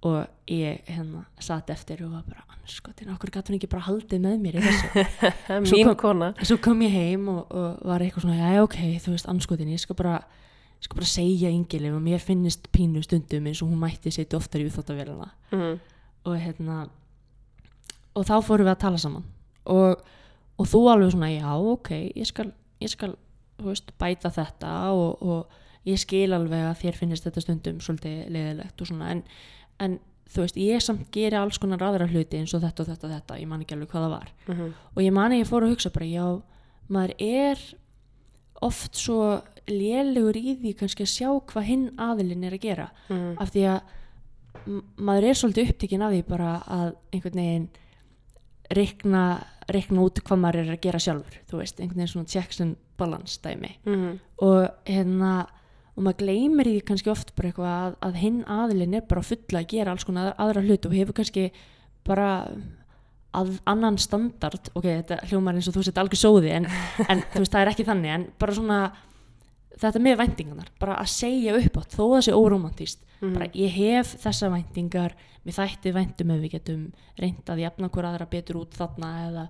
og ég hérna satt eftir og var bara anskotin, okkur gæti hún ekki bara haldið með mér í þessu? <laughs> Svo kom- svo kom ég heim og, og var eitthvað svona já ok, þú veist anskotin, ég skal bara ég skal bara segja yngileg og mér finnist pínu stundum eins og hún mætti setja oftar í úþóttavélina mm. og hérna og þá fórum við að tala saman. Og, og þú alveg svona já ok, ég skal, ég skal veist, bæta þetta og, og ég skil alveg að þér finnist þetta stundum svolítið leðilegt og svona en, en þú veist, ég samt geri alls konar aðra hluti eins og þetta og þetta og þetta ég man ekki alveg hvað það var Mm og ég man að ég fór að hugsa bara já, maður er oft svo lélegur í því kannski að sjá hvað hinn aðilinn er að gera Mm. af því að maður er svolítið upptekinn af því bara að einhvern veginn reikna, reikna út hvað maður er að gera sjálfur þú veist, einhvern veginn svona checks and balance dæmi Mm. og hérna og maður gleymir því kannski oft bara eitthvað að, að hinn aðilinn er bara fulla að gera alls konar aðra, hlut og hefur kannski bara að annan standard. Ok, þetta hljómar eins og þú sett algjör sóði en, <laughs> en þú veist, það er ekki þannig en bara svona þetta með væntingarnar, bara að segja upp átt þó það sé óromantíst Mm. bara ég hef þessa væntingar mér þætti væntum ef við getum reynd að jafna hver aðra betur út þarna eða,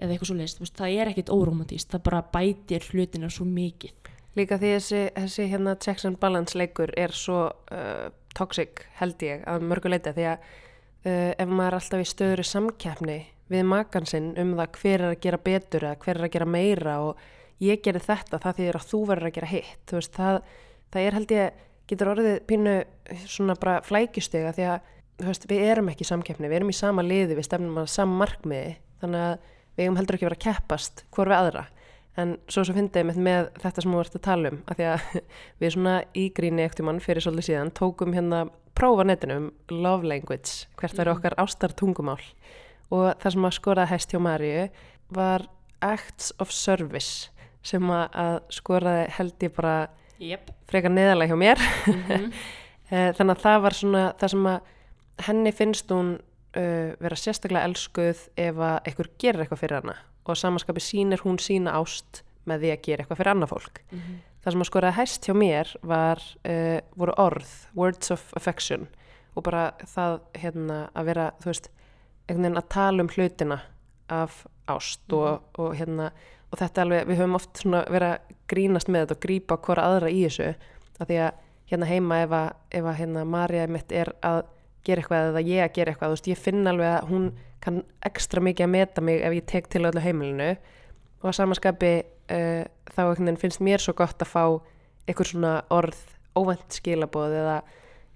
eða eitthvað svo leist, það er ekkit óromantíst það bara bætir hlutina svo mikið Líka því þessi, þessi hérna checks and balance leikur er svo uh, toxic held ég að mörgu leita því að uh, ef maður er alltaf í stöður samkeppni við makan sinn um það hver er að gera betur eða hver er að gera meira og ég gerir þetta það þýðir að þú verður að gera hitt veist, það, það er held ég getur orðið pínu svona bara flækjustega því að veist, við erum ekki í samkeppni, við erum í sama liði við stefnum að sama markmiði þannig að við eigum heldur ekki vera að keppast hvort við aðra en svo svo fyndið með, með þetta sem þú ert að tala um af því að <laughs> við svona í gríni ekkert mann fyrir svolítið síðan tókum hérna prófa netinu um love language hvert væri Mhm. okkar ástar tungumál og það sem að skoraði hæst hjá Maríu var acts of service sem að, að skoraði held ég bara Jep. frekar neðalega hjá mér Mhm. <laughs> Eh, þannig að það var svona það sem að henni finnst hún uh, vera sérstaklega elskuð ef að einhver gerir eitthvað fyrir hana og samanskapi sýnir hún sína ást með því að gera eitthvað fyrir annað fólk Mhm. það sem að skoraði hæst hjá mér var uh, voru orð, words of affection og bara það hérna að vera, veist að tala um hlutina af ást og, og hérna og þetta alveg, við höfum oft verið að grínast með þetta og grípa hvora aðra í þessu af því að hérna heima ef að, ef að hérna Marja mitt er að gera eitthvað eða ég að gera eitthvað, þú veist, ég finn alveg að hún kann ekstra mikið að meta mig ef ég tek til öllu heimilinu. Og að samanskapi uh, þá einhvern veginn finnst mér svo gott að fá einhver svona orð óvænt skilaboð eða,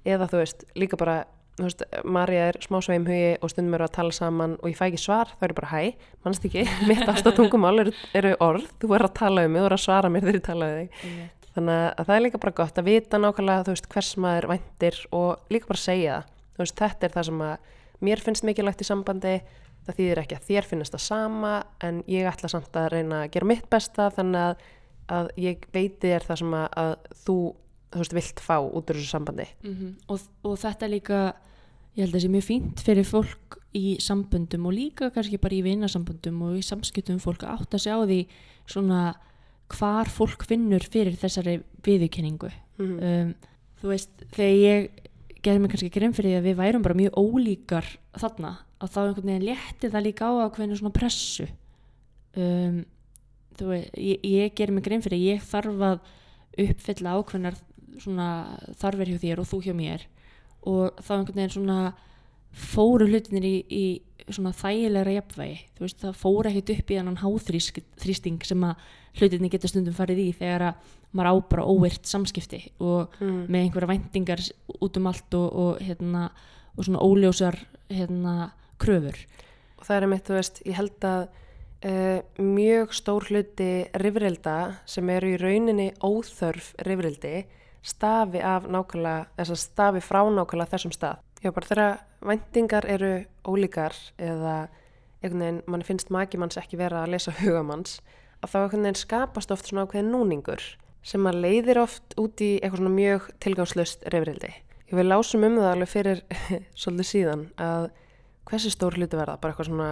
eða þú veist, líka bara þú veist, Marja er smá sveim hugi og stundum eru að tala saman og ég fæ ekki svar þá er ég bara hæ, mannst ekki, <laughs> mitt ástatungumál eru, eru orð, þú er að tala um mig þú er að svara mér þegar ég tala um þig. Einmitt. þannig að það er líka bara gott að vita nákvæmlega þú veist hvers maður væntir og líka bara segja það. Þú veist þetta er það sem að mér finnst mikilvægt í sambandi það þýðir ekki að þér finnst það sama en ég ætla samt að reyna að gera mitt besta þannig að, að ég veiti þér það sem að, að þú þú veist vilt fá út úr þessu sambandi Mhm. og, og þetta er líka ég held að það sé mjög fínt fyrir fólk í samböndum og líka kannski bara í vinasamböndum og í samskiptum fólk að átta sig á því svona hvar fólk finnur fyrir þessari viðurkenningu mm. um, þú veist, þegar ég gerði mig kannski grein fyrir því að við værum bara mjög ólíkar þarna að þá einhvern veginn létti það líka á ákveðinu svona pressu. Um, þú veist, ég, ég gerði mig grein fyrir að ég þarf að uppfylla ákveðnar svona þarfir hjá þér og þú hjá mér. Og þá einhvern veginn svona fóru hlutinir í, í svona þægilegra jafnvægi. Þú veist, það fóru ekkert upp í annan háþrýsting sem að hlutinir geta stundum farið í þegar að maður á bara óvirt samskipti og Mm. með einhverja væntingar s- út um allt og, og, hérna, og svona óljósar hérna, kröfur og það er mitt, þú veist, ég held að uh, mjög stór hluti rifrilda sem eru í rauninni óþörf rifrildi stafi af nákvæmlega, þess að stafi frá nákvæmlega þessum stað. Já, bara þegar væntingar eru ólíkar eða einhvern veginn, mann finnst maki manns ekki vera að lesa hugamanns, að þá einhvern veginn skapast oft svona ákveðin núningur sem að leiðir oft út í eitthvað svona mjög tilgangslöst rifrildi. Ég vil lásum um það alveg fyrir <laughs> svolítið síðan að hversu stór hluti verða, bara eitthvað svona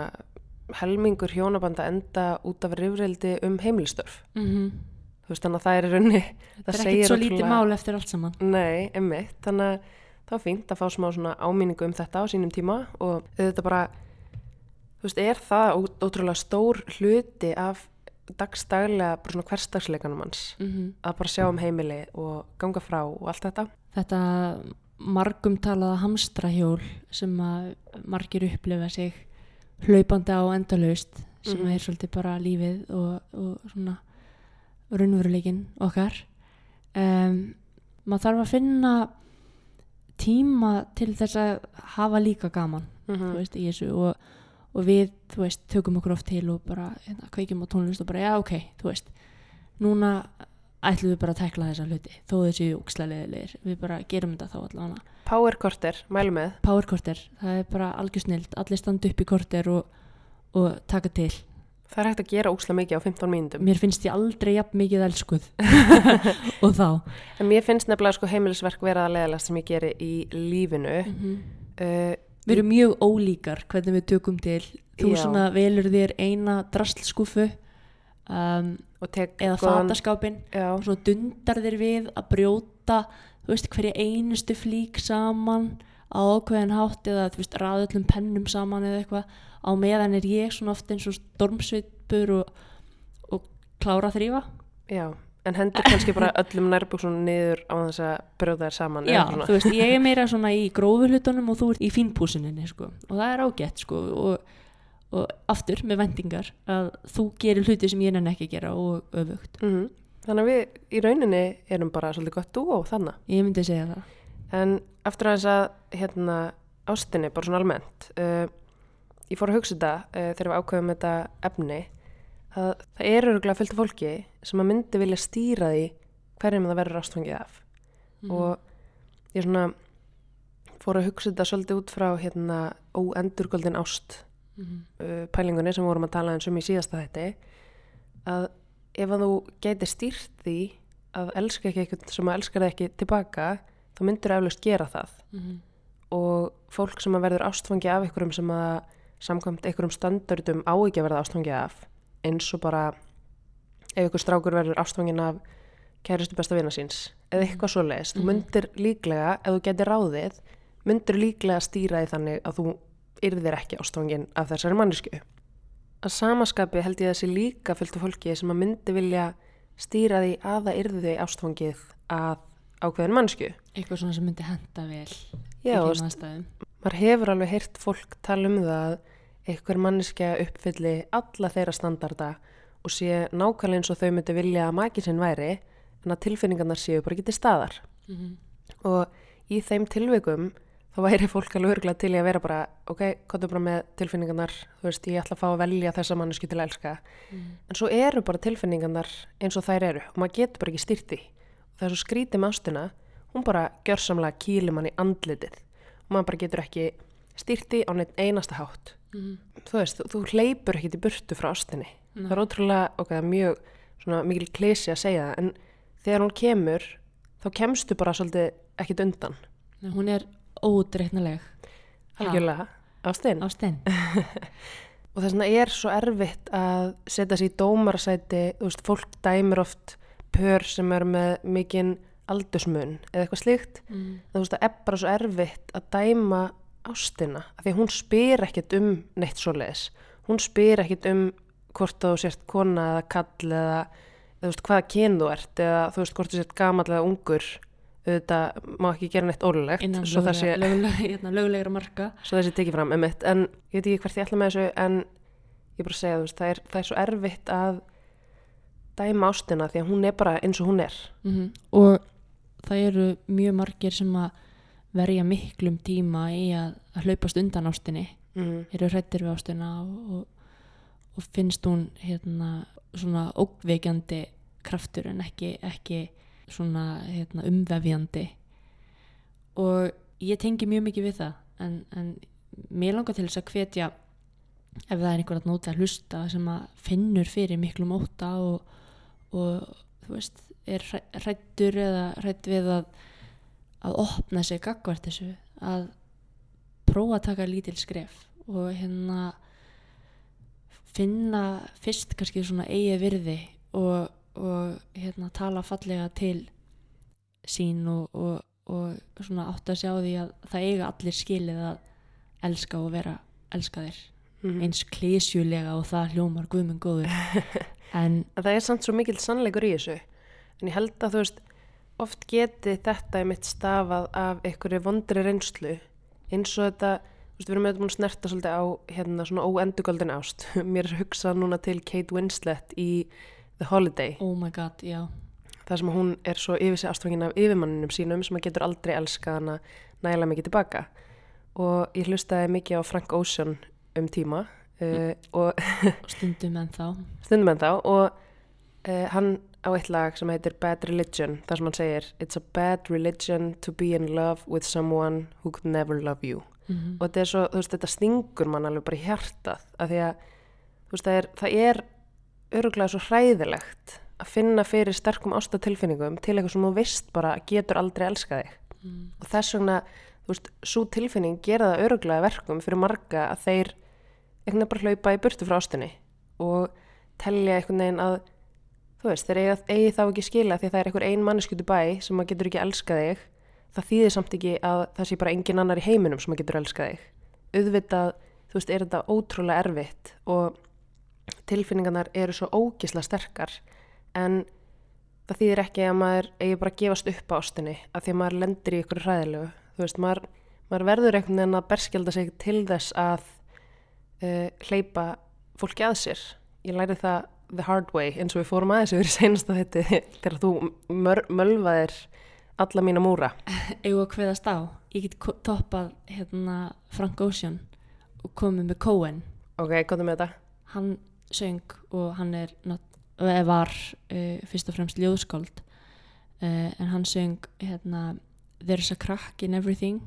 helmingur hjónabanda enda út af rifrildi um heimilistörf. mm -hmm. Þú veist, þannig að það er í rauninni, það það er segir ekkert svo lítið mál eftir allt saman Nei, emmitt, þannig að það var fínt að fá smá svona áminningu um þetta á sínum tíma og þetta bara, þú veist, er það ótrúlega stór hluti af dagstaglega, bara svona hverstagsleikanum hans, mm að bara sjá um heimili og ganga frá og allt þetta. þetta margum talaða hamstrahjól sem að margir upplifa sig hlaupandi á endalaust sem Mhm. er svolítið bara lífið og, og svona raunveruleikin okkar um, maður þarf að finna tíma til þess að hafa líka gaman Mm þú veist, og, og við, þú veist, tökum okkur oft til og bara hérna, kveikjum á tónlist og bara, já, ok, þú veist núna ætlum við bara að tekla þessa hluti þó þessi úkslæðilegir, við bara gerum þetta þá allavega. Power Corter, mælu með. powerkorter, það er bara algjör snilt allir standa upp í korter og, og taka til. Það er hægt að gera óksla mikið á 15 mínútum. mér finnst ég aldrei jafn mikið elskuð. <laughs> <laughs> Og þá. En mér finnst nefnilega sko heimilisverk vera að leðalast sem ég geri í lífinu. Uh, við erum mjög ólíkar hvernig við tökum til þú Já. svona velur þér eina drastlskúfu um, eða fataskápin og svo dundar þér við að brjóta þú veist hverja einustu flík saman á ákveðin hátt eða þú veist raða öllum pennum saman eða eitthvað á meðan er ég svona oft eins og stormsvipur og, og klára þrýfa já. En hendur kannski bara öllum nærbúksunum niður á þess að brjóða þær saman. já, þú veist, ég er meira svona í grófu hlutunum og þú ert í fínpúsininni sko. og það er ágætt sko og, og aftur með vendingar að þú gerir hluti sem ég nenni ekki gera og öfugt, Mhm. Þannig að við í rauninni erum bara svolítið gott dúó þannig. ég myndi segja það En aftur að þess að hérna, ástinni, bara svona almennt, uh, ég fór að hugsa þetta uh, þegar við ákveðum þetta efni, að það er öruglega fullt af fólki sem að myndi vilja stýra því hverjum það verður ástfangið af Mhm. og ég svona fór að hugsa þetta svolítið út frá hérna óendurgöldin ást Mhm. uh, pælingunni sem vorum að tala eins um í síðasta þetta að ef að þú gæti stýrt því að elska ekki eitthvað sem að elskar það ekki tilbaka þá myndir eflaust gera það Mhm. og fólk sem að verður ástfangi af einhverjum sem að samkvæmt einhverjum standardum á ekki að verða ástfangi af eins og bara ef einhver strákur verður ástfangin af kæristu besta vina síns eða eitthvað svo leiðist, þú Mhm. myndir líklega ef þú getur ráðið, myndir líklega stýra því þannig að þú yrðir ekki ástfangin af þessari mannesku að samaskapi held ég þessi líka fylgtu fólki sem að myndi vilja stýra því að það yrði þau ástfangið að ákveðin mannesku eitthvað svona sem myndi henda vel Já, þú maður hefur alveg heyrt fólk tala um það að einhver manneskja uppfylli alla þeirra standarda og sé nákvæmlega eins og þau myndi vilja að maki sinn væri en að tilfinningarnar séu bara til staðar Mhm. og í þeim tilvikum þá væri fólk alveg örgulega til í að vera bara ok, er bara með tilfinningarnar þú veist, ég ætla að fá að velja þessa mannesku til að elska Mhm. en svo eru bara tilfinningarnar eins og þær eru og maður getur bara ekki stýrt því og það er svo skrítið með ástina hún bara gjörsamlega kýlir mann í andlitið og maður bara getur ekki stýrt því á neitt einasta hátt Mhm. þú veist, þú, þú hleypur ekki til burtu frá ástinni Nei. það er ótrúlega, ok, það er mjög svona mikil klesi að segja það en þegar hún kemur þá kemstu bara svolítið ekkit undan. Nei, hún er ódreitnaleg algjörlega, ástin á stein <laughs> og þess vegna er svo erfitt að setja sér í dómarasæti þú veist, fólk dæmir oft pör sem er með mikinn aldursmun eða eitthvað slíkt. Mm. þú veist, það er bara svo erfitt að dæma ástina, af því hún spyr ekkit um neitt svoleiðis. Hún spyr ekkit um hvort þú sért kona eða kall eða eða, veist, hvaða kyn þú ert eða þú veist, hvort þú sért gamall eða ungur auðvitað má ekki gera neitt ólulegt innan löglega, hérna, löglegra marka. svo þessi tekið fram emitt, en ég veit ekki hvert ég ætla með þessu en ég bara segja þú veist, það er, það er svo erfitt að dæma ástina því að hún er bara eins og hún er. Mm og það eru mjög margir sem að verja miklum tíma í að, að hlaupast undan ástinni. Mm. eru hrættir við ástina og, og, og finnst hún hérna svona ókveikjandi kraftur en ekki, ekki svona hérna, umvefjandi. Og ég tengi mjög mikið við það en, en mér langar til þess að hvetja ef það er einhver að nóta að hlusta sem að finnur fyrir miklum óta og, og þú veist er hrættur eða hrætt við að að opna sig gagvart þessu að prófa að taka lítil skref og hérna finna fyrst kannski svona eigi virði og, og hérna tala fallega til sín og, og, og svona átt að sjá því að það eiga allir skilið að elska og vera elskaðir. Mm. eins klísjulega og það hljómar guðmund góður. <laughs> En En það er samt svo mikill sannleikur í þessu. En ég held að þú veist oft geti þetta í mitt stafað af einhverju vondri reynslu. Eins og þetta, þú veist, við erum auðvitað búin að snerta svolítið á hérna svona óendugöldin ást. <laughs> Mér er hugsað núna til Kate Winslet í The Holiday. Oh my god, já. Þar sem hún er svo yfir sig ástfangin af yfirmanninum sínum sem að getur aldrei elskað hana nægilega mikið tilbaka. Og ég hlustaði mikið á Frank Ocean um tíma uh, og og stundum en þá. <laughs> Stundum en þá og uh, hann á eitt lag sem heitir Bad Religion þar sem hann segir It's a bad religion to be in love with someone who could never love you mm og þetta er svo, þú veist, þetta stingur mann alveg bara í hjartað af því að þú veist, það er, það er öruglega svo hræðilegt að finna fyrir sterkum ástatilfinningum til eitthvað sem þú veist bara getur aldrei elskað þig. Mm. og þess vegna, þú veist, svo tilfinning gera það öruglega verkum fyrir marga að þeir veginn bara hlaupa í burtu frá ástinni og telja einhvern veginn að þú veist, þeir eigi, eigi þá ekki skila því að það er einhver ein manneskutu bæ sem að getur ekki elskað þig það þýðir samt ekki að það sé bara engin annar í heiminum sem að getur elskað þig. Auðvitað, þú veist, er þetta ótrúlega erfitt og tilfinningarnar eru svo ógisla sterkar en það þýðir ekki að maður eigi bara að gefast upp á ástinni að því að maður lendir í ykkur hræðilegu. Þú veist, maður, maður verður einhvern veginn að berskjelda sig til þess að uh, hleypa fólki að sér. Ég læri það the hard way eins og við fórum aðeins yfir í seinasta þetta <laughs> þegar þú mör, mölvaðir alla mína múra. Eigum að hveðast á? Ég get toppað hérna Frank Ocean og komið með Cohen ok, komðu með þetta. Hann söng og hann er eða var uh, fyrst og fremst ljóðskáld. Uh, en hann söng hérna There's a crack in everything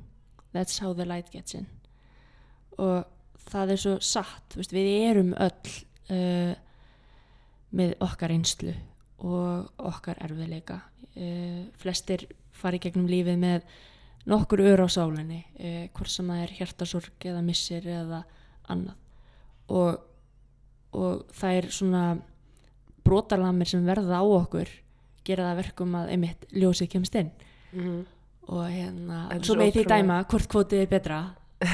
That's how the light gets in. Og það er svo satt veist, við erum öll uh, með okkar einslu og okkar erfiðleika. Uh, flestir fari gegnum lífið með nokkur ör á sálinni uh, hvort sem það er hjartasorg eða missir eða annað. Og, og það er svona brotalamir sem verða á okkur gera það verkum að einmitt ljósið kemst inn. Mhm. og hérna, svo með því dæma hvort kvotið er betra. <laughs>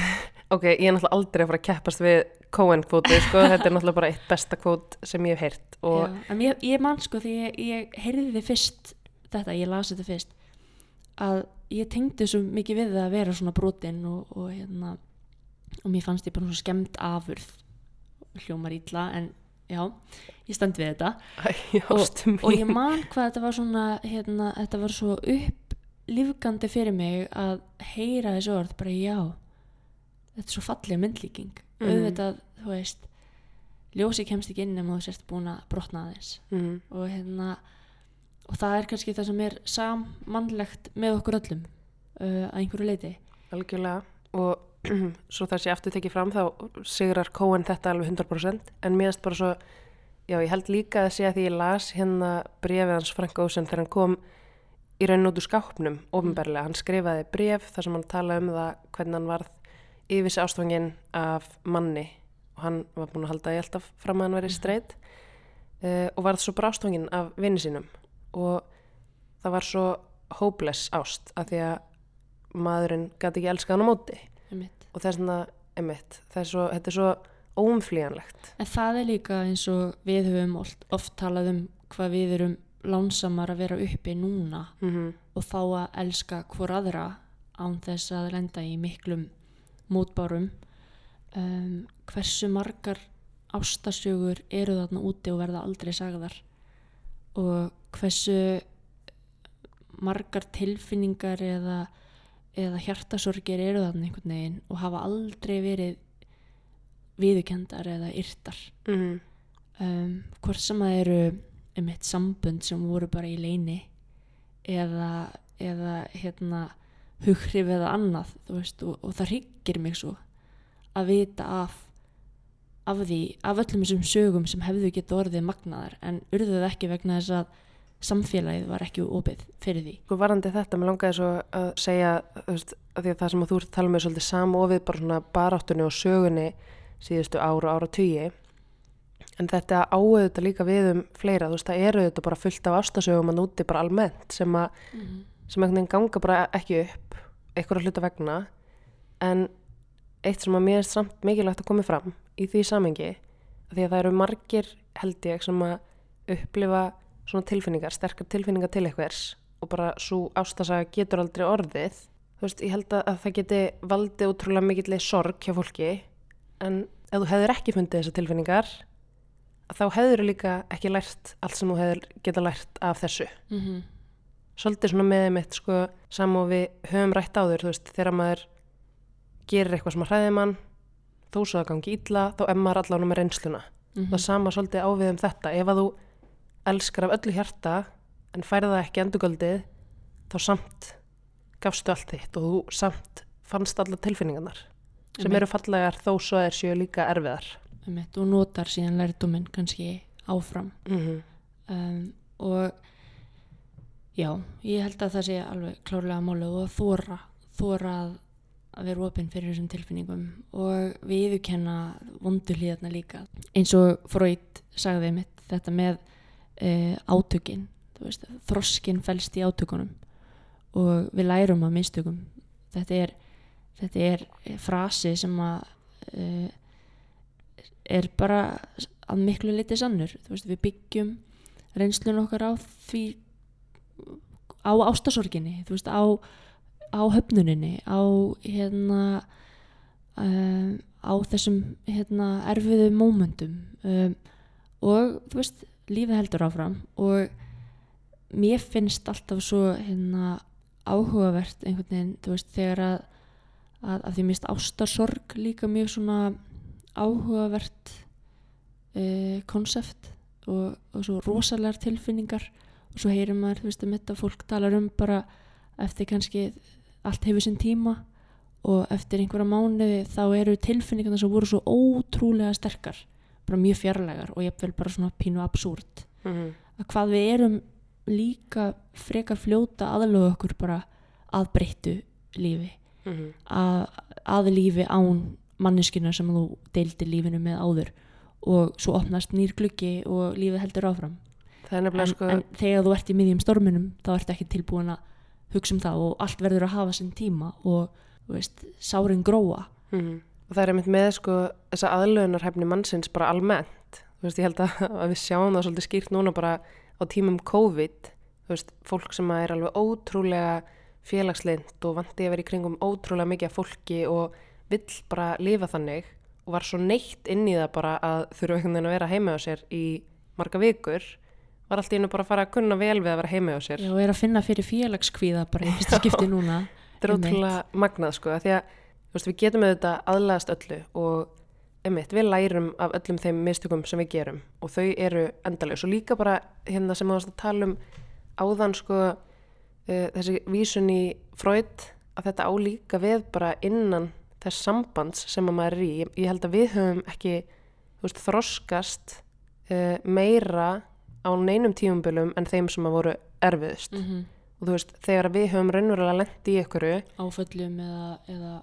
Ok, ég er náttúrulega aldrei að fara að keppast við Cohen kvóti, sko, <laughs> þetta er náttúrulega bara eitt besta kvót sem ég hef heyrt og Já, ég, ég man sko því ég, ég heyrði þið fyrst þetta, ég las þetta fyrst að ég tengdi svo mikið við að vera svona brotin og, og hérna og mér fannst ég bara svona skemmt afurð hljómar ítla en já, ég stend við þetta Æ, ástu mín. og ég man hvað þetta var svona hérna, þetta var svo upplifgandi fyrir mig að heyra þessu orð bara já þetta er svo falleg myndlíking Mhm. auðvitað, þú veist ljósi kemst ekki inn nema þú sérst búin að brotna aðeins. Mhm. og hérna og það er kannski það sem er sammannlegt með okkur öllum uh, að einhverju leiti Algjörlega. Og <clears throat> svo það sé aftur tekið fram þá sigrar Cohen þetta alveg 100% en mér erst bara svo já ég held líka að að því ég las hérna brefið hans Frank Ocean þegar hann kom í raun út úr skápnum ofinberlega, hann skrifaði bref þar sem hann talaði um það hvernig hann varð yfir sig ástfangin af manni og hann var búin að halda því alltaf fram að hann verið streit uh, og varð svo bara ástfangin af vinni sínum og það var svo hopeless ást af því að maðurinn gæti ekki elska hann á móti einmitt. og þess vegna, emitt, það er svo, þetta er svo óumflýjanlegt. en það er líka eins og við höfum oft, talað um hvað við erum lánsamar að vera uppi núna Mm -hmm. og fá að elska hvor aðra án þess að lenda í miklum mótbárum um, hversu margar ástasögur eru þarna úti og verða aldrei sagðar og hversu margar tilfinningar eða, eða hjartasorgir eru þarna einhvern veginn og hafa aldrei verið viðukendar eða yrtar. Mm um, hvort sem það eru um eitt sambund sem voru bara í leini eða, eða hérna hughrif eða annað veist, og, og það hryggir mig svo að vita af af því, af öllum þessum sögum sem hefðu getið orðið magnaðar en urðu það ekki vegna þess að samfélagið var ekki opið fyrir því. Sko varandi þetta, mér langaði svo að segja, veist, að því að það sem að þú tala með er svolítið samofið bara svona baráttunni og sögunni síðustu ára og ára tugi en þetta áauðu þetta líka við um fleira, þú veist, það eru þetta bara fullt af ástasögum að núti bara almennt sem að sem einhvern veginn ganga bara ekki upp einhverja hluta vegna en eitt sem að mér er samt mikilvægt að koma fram í því samengi því að það eru margir held ég sem að upplifa svona tilfinningar, sterkar tilfinningar til einhvers og bara svo ástasaga getur aldrei orðið þú veist, ég held að, að það geti valdið útrúlega mikillig sorg hjá fólki en ef þú hefur ekki fundið þessar tilfinningar þá hefur líka ekki lært allt sem þú hefur geta lært af þessu mm -hmm. Svolítið svona með mitt sko sam og við höfum rætt áður þú veist, þegar maður gerir eitthvað sem að hræði mann þó svo að gangi illa, þá maður allan með reynsluna. Það sama svolítið ávið um þetta. Ef að þú elskar af öllu hjarta en færði það ekki endurgöldið þá samt gafstu allt þitt og þú samt fannst alla tilfinningarnar sem Einmitt. eru fallegar þó svo er séu líka erfiðar. Einmitt, og notar síðan lærdóminn kannski áfram. Mm -hmm. um, og já, ég held að það sé alveg klárlega máli og að þóra þóra að, að vera opinn fyrir þessum tilfinningum og viðurkenna vondu hlýðarna líka. Eins og Freud sagði mitt þetta með uh, átökin veist, þroskin felst í átökunum og við lærum af mistökum. Þetta er, þetta er frasi sem að uh, er bara að miklu liti sannur. Veist, við byggjum reynslun okkar á því á ástasorginni þú veist, á, á höfnuninni á hérna um, á þessum hérna erfiðu mómentum um, og þú veist, lífið heldur áfram og mér finnst alltaf svo hérna áhugavert einhvern veginn, þú veist, þegar að að, að því mist ástarsorg líka mjög svona áhugavert konsept og, og svo rosalega tilfinningar og svo heyrir maður, þú veist, um þetta fólk talar um bara eftir kannski allt hefur sinn tíma og eftir einhverja mánuði þá eru tilfinningarna sem voru svo ótrúlega sterkar bara mjög fjarlægar og ég vil bara svona pínu absúrt Mhm. að hvað við erum líka frekar fljóta aðlögu okkur bara að breyttu lífi Mhm. að, að lífi án manneskina sem þú deildir lífinu með áður og svo opnast nýr gluggi og lífið heldur áfram en, sko en þegar þú ert í miðjum storminum þá ert ekki tilbúin að hugsa um það og allt verður að hafa sinn tíma og veist, sárin gróa. Mhm. og það er einmitt með sko þessa aðlöðunarhæfni mannsins bara almennt. Þú veist ég held að, að við sjáum það svolítið skýrt núna bara á tímum COVID. Þú veist fólk sem er alveg ótrúlega félagslind og vandi að vera í kringum ótrúlega mikið af fólki og vill bara lifa þannig og var svo neitt inn í það bara að þurfa einhvern veginn að vera heima á sér í marga vikur var allt í einu bara að fara að kunna vel við að vera heima á sér. Og er að finna fyrir félagskvíða bara í fyrsta skipti núna þetta er ótrúlega magnað sko því að veist, við getum auðvitað aðlaðast öllu og einmitt, við lærum af öllum þeim mistökum sem við gerum og þau eru endalega og líka bara hérna sem þú varst að tala um áðan sko uh, þessi vísun í Freud að þetta á líka við bara innan þess sambands sem að maður er í. Ég, held að við höfum ekki veist, þroskast uh, meira á neinum tímumbölum en þeim sem að voru erfiðust. Mm og þú veist, þegar við höfum raunverulega lent í ykkur áföllum eða, eða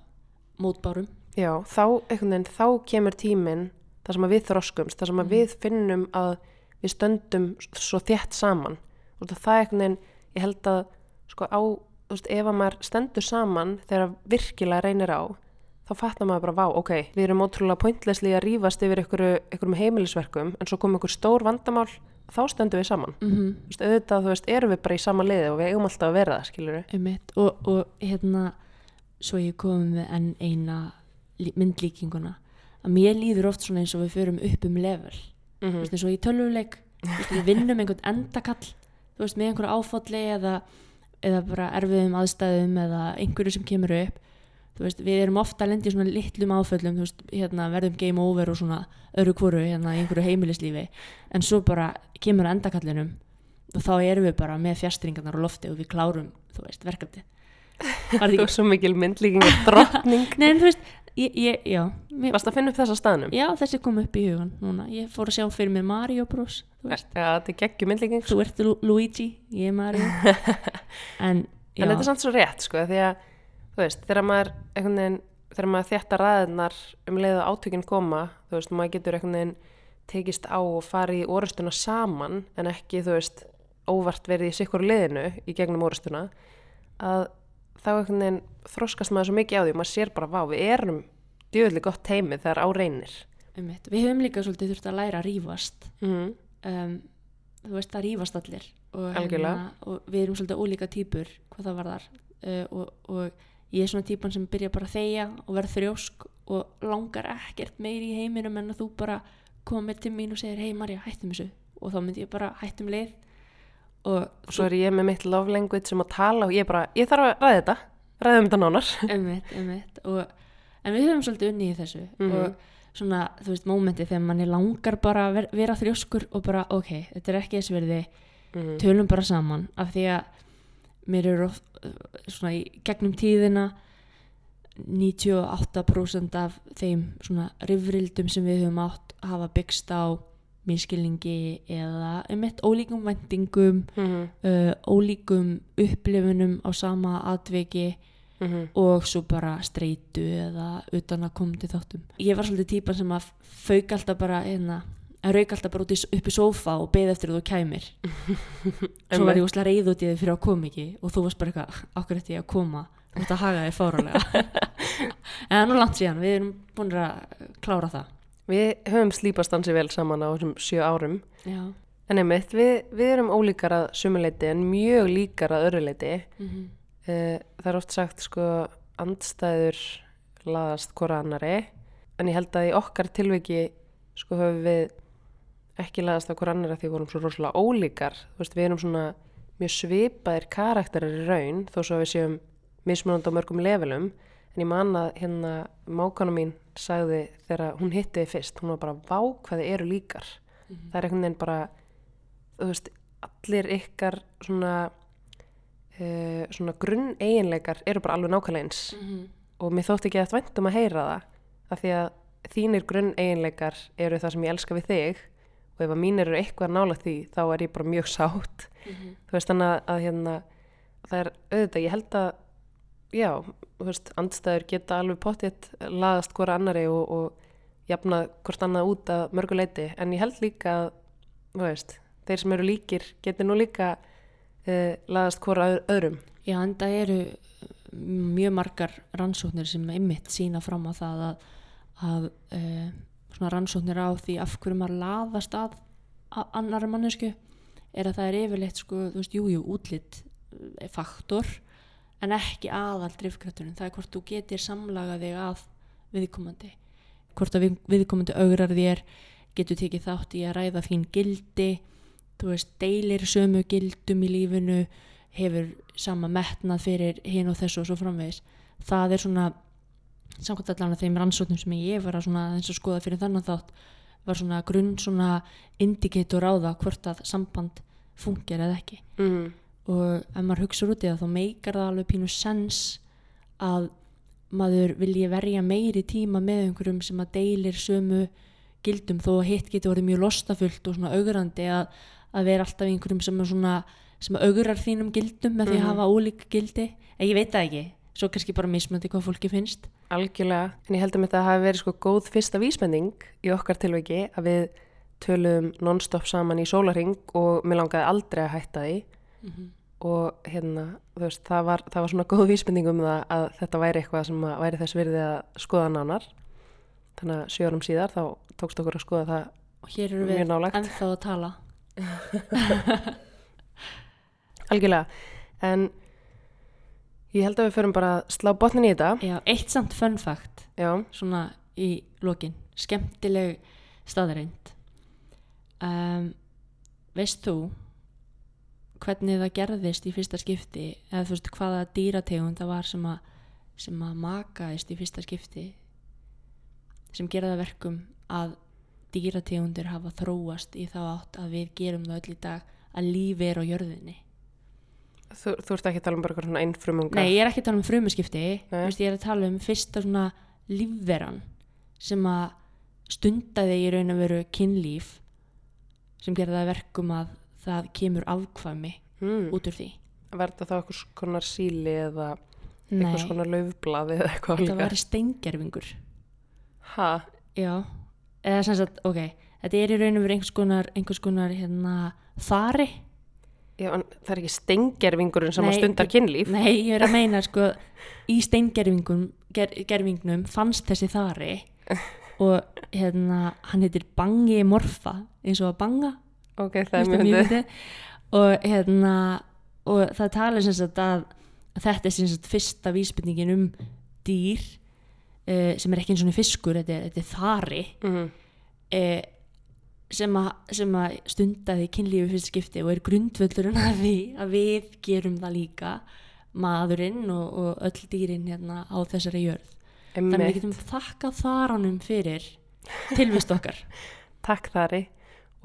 mótbárum. Já, þá, veginn, þá kemur tíminn þar sem að við þroskumst, þar sem að Mhm. við finnum að við stöndum svo þétt saman. Og það er einhvern veginn, ég held að sko á, þú veist, ef að maður stendur saman þegar virkilega reynir á þá fattar maður bara, vá, ok, við erum ótrúlega pointlessli að rífast yfir ykkur heimilisverkum, en svo kom ykkur stór vandamál þá stöndum við saman. Mm -hmm. þú veist, auðvitað, þú veist, erum við bara í sama liði og við eigum alltaf að vera það, skilur Einmitt. Og, og hérna svo ég komið með enn eina lí- myndlíkinguna. Að mér líður oft svona eins og við förum upp um level. Mm þú veist eins og í tölvuleik við vinnum einhvern endakall þú veist með einhverju áfalli eða, eða bara erfiðum aðstæðum eða einhverju sem kemur upp veist við erum ofta að lendi í svona litlum áföllum veist hérna verðum game over og svona öru hvoru hérna í einhverju heimilislífi en svo bara kemur að endakallinum og þá erum við bara með fjastringarnar á lofti og við klárum verkefni var <laughs> það ekki svo mikil myndlíkingar drottning <laughs> Nei, en þú veist, ég, ég, já, mér, Varst að finna upp þessa staðnum? já, þessi kom upp í hugan núna. Ég fór að sjá fyrir mig Mario Bros. Já, þetta er geggjum myndlíking þú ert Lu Luigi, ég er Mario. <laughs> En, En þetta er samt svo rétt, sko, því að þú veist, þegar maður veginn þegar maður þjættar ræðinar um leið og átökin koma, þú veist, maður getur einhvern veginn tekist á og farið í orustuna saman, en ekki, þú veist óvart verið í sikkur liðinu í gegnum orustuna, að þá einhvern veginn þroskast maður svo mikið á því og maður sér bara, vá, við erum djöðli gott teimið þegar á reynir einmitt, við höfum líka svolítið þurft að læra að rífast. mm. Um, þú veist, það rífast allir. Og, Algjörlega. og við erum svolítið ólíka típur, hvað það var þar. Uh, og, og ég er svona típan sem byrja bara að þegja og verða þrjósk og langar ekkert meiri í heiminum en að þú bara komir til mín og segir, hei Marja, hættum þessu. Og þá myndi ég bara hættum leið. Og og svo er ég með mitt love language sem að tala og ég bara, ég þarf að ræða þetta ræða um þetta nánar <laughs> einmitt, einmitt og, en við höfum svolítið unni í þessu Mhm. og svona, þú veist, mómenti þegar manni langar bara að ver, vera þrjóskur og bara, ok, þetta er ekki þess verði mm. tölum bara saman af því að mér eru svona í gegnum tíðina 98% af þeim svona rifrildum sem við höfum átt hafa byggst á miskilningi eða einmitt ólíkum vendingum Mm uh, ólíkum upplifunum á sama atveki -hmm. og svo bara streitu eða utan að koma til þáttum ég var svolítið típan sem að fauk alltaf bara hérna, að rauk alltaf bara út í, upp í sófa og beði eftir að þú kæmir. <laughs> Svo var ég úslega reyð út í þið fyrir að koma ekki og þú varst bara eitthvað, okkur eftir ég að koma? Þú ert að haga þig fáralega <laughs> en það er nú langt síðan, við erum búin að klára það. Við höfum slípast ansi vel saman á þessum sjö árum. Já, en einmitt, við, við erum ólíkar að sumuleiti en mjög líkar að öru leiti mm uh, það er oft sagt sko andstæður laðast hvora annari en ég held að í okkar tilviki sko höfum við ekki laðast að hvora annari því við vorum svo rosalega ólíkar. Veist, við erum svona mjög svipaðir karakterir í raun þó svo að við séum mismunandi á mörgum levelum. En ég man að hérna mákana mín sagði þegar hún hitti þið fyrst hún var bara vá hvað þið eru líkar. Það er einhvern veginn bara þú veist, allir ykkar svona uh, svona grunn eiginleikar eru bara alveg nákvæmlega eins. Og mér þótti ekki að væntum að heyra það af því að þínir grunn eiginleikar eru það sem ég elska við þig og ef að mín eru eitthvað nála því þá er ég bara mjög sátt. Þú veist þannig að, að hérna það er auðvitað, ég held að já, þú veist, andstæður geta alveg pottitt laðast hvora annari og, og jafna hvort annað út að mörguleiti, en ég held líka að, þú veist, þeir sem eru líkir geti nú líka uh, laðast hvora öð- öðrum. Já, en það eru mjög margar rannsóknir sem einmitt sína fram á það að, að uh, svona rannsóknir á því af hverju maður laðast að, að annari mannesku er að það er yfirleitt sko, þú veist, jújú, jú, útlitt eh, faktor en ekki aðal drifkrætturinn, það er hvort þú getur samlagað þig að viðkomandi. Hvort að við, viðkomandi augrar þér getur tekið þátt í að ræða þín gildi þú veist, deilir sömu gildum í lífinu hefur sama metnað fyrir hinn og þessu og svo framvegis. Það er svona samkvæmt allan að þeim rannsóknum sem ég var að og skoða fyrir þannig þátt var svona grunn svona indikator á það hvort að samband fungir eða ekki mm. og ef maður hugsa út í það þá meikar það alveg pínu sens að maður vilji verja meiri tíma með einhverjum sem að deilir sömu gildum þó að hitt getur orðið mjög lostafullt og svona augrandi að, að vera alltaf einhverjum sem svona sem augrar þínum gildum með því að Mhm. hafa ólík gildi en ég veit það ekki, svo kannski bara mismöndi hvað fólki finnst. Algjörlega, en ég held að þetta hafi verið sko góð fyrsta vísmending í okkar tilveiki að við tölum non-stop saman í sólarring og mér langaði aldrei að hætta því. Og hérna, þú veist, það var, það var svona góð vísmending um það að þetta væri eitthvað sem væri þess virði að skoða nánar. Þannig að sjö árum síðar þá tókst okkur að skoða það og hér eru við ennþá að tala. <laughs> <laughs> Algjörlega, en ég held að við förum bara að slá botnin í þetta. Já, eitt samt fun fact. Já, svona í lokin. Skemmtileg staðreind um, veist þú hvernig það gerðist í fyrsta skipti eða þú veist hvaða dýrategund það var sem að, sem að makaðist í fyrsta skipti sem gerða verkum að dýrategundir hafa þróast í þá átt að við gerum það öll í dag að lífi er á jörðinni þú, þú ert ekki að tala um bara eitthvað svona einfrumunga? Nei, ég er ekki að tala um frumuskipti. Vist, ég er að tala um fyrsta svona lífveran sem að stundaði í raun og veru kynlíf sem gerði það að verkum að það kemur afkvæmi mm. út úr því. Verða þá eitthvað konar síli eða eitthvað konar laufblað eða eitthvað það líka? var steingerfingur ha, Já, eða sem sagt, ok þetta er í raun og veru einhvers konar, einhvers konar hérna, þari Já, en það er ekki steingerfingurinn sem Nei, stundar kynlíf. Nei, ég er að meina <laughs> sko í steingerfingum ger, fannst þessi þari og hérna hann heitir Bangi Morfa eins og banga. Ok, það er mjög myndið og hérna og það talar sem sagt að, þetta er sem sagt fyrsta vísbytningin um dýr uh, sem er ekki eins og fiskur, þetta er, þetta er þari. Mm uh, sem, að, sem að stundaði kynlífi fyrst skipti og er grundvöllurinn að því að við gerum það líka maðurinn og, og öll dýrin hérna á þessari jörð. Þannig að við getum þakkað þaranum fyrir tilvist okkar. <laughs> Takk þari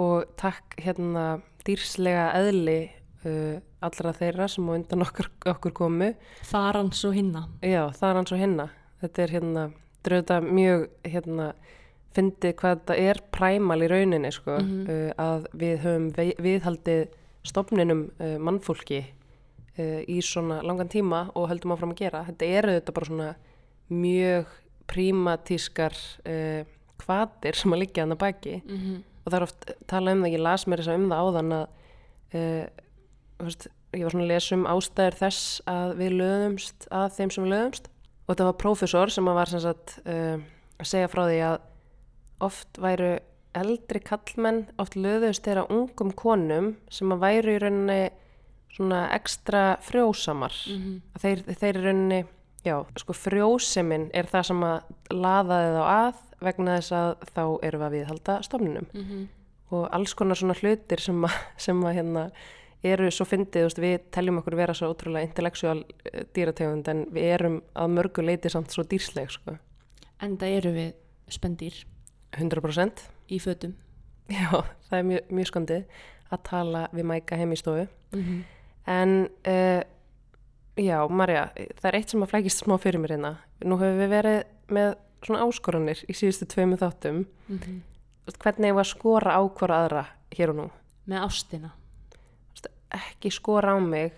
og takk hérna dýrslega eðli uh, allra þeirra sem á undan okkur, okkur komu. Þaran svo hinna. Já, það hans og hinna. Þetta er hérna, drauta mjög hérna, fyndið hvað þetta er præmal í rauninni sko, Mhm. uh, að við höfum viðhaldið stofninum uh, mannfólki uh, í svona langan tíma og höldum áfram að gera þetta eru þetta bara svona mjög prímatískar uh, kvatir sem að liggja hann að baki mm -hmm. og það er oft talað um það, ég las mér þess að um það áðan að uh, veist, ég var svona að lesa um ástæður þess að við löðumst að þeim sem við löðumst og þetta var prófessor sem að var sem sagt uh, að segja frá því að oft væru eldri kallmenn oft löðust þeirra ungum konum sem að væru í rauninni svona ekstra frjósamar. Að þeir, þeir í rauninni já, sko frjósemin er það sem að laðaði þá að vegna þess að þá erum við að viðhalda stofninum. Og alls konar svona hlutir sem að, sem að hérna eru svo fyndið, við teljum okkur vera svo ótrúlega intellektual dýrategund en við erum að mörgu leiti samt svo dýrsleg, sko. En það eru við spendýr 100%. í fötum. Já, það er mjög, mjög skondið að tala við mæka heim í stofu. Mm En, uh, já, Marja, það er eitt sem að flækist smá fyrir mér hérna. Nú höfum við verið með svona áskoranir í síðustu tveimu þáttum. -hmm. Þú veist, Hvernig var að skora á hvora aðra hér og nú? Með ástina. Ekki skora á mig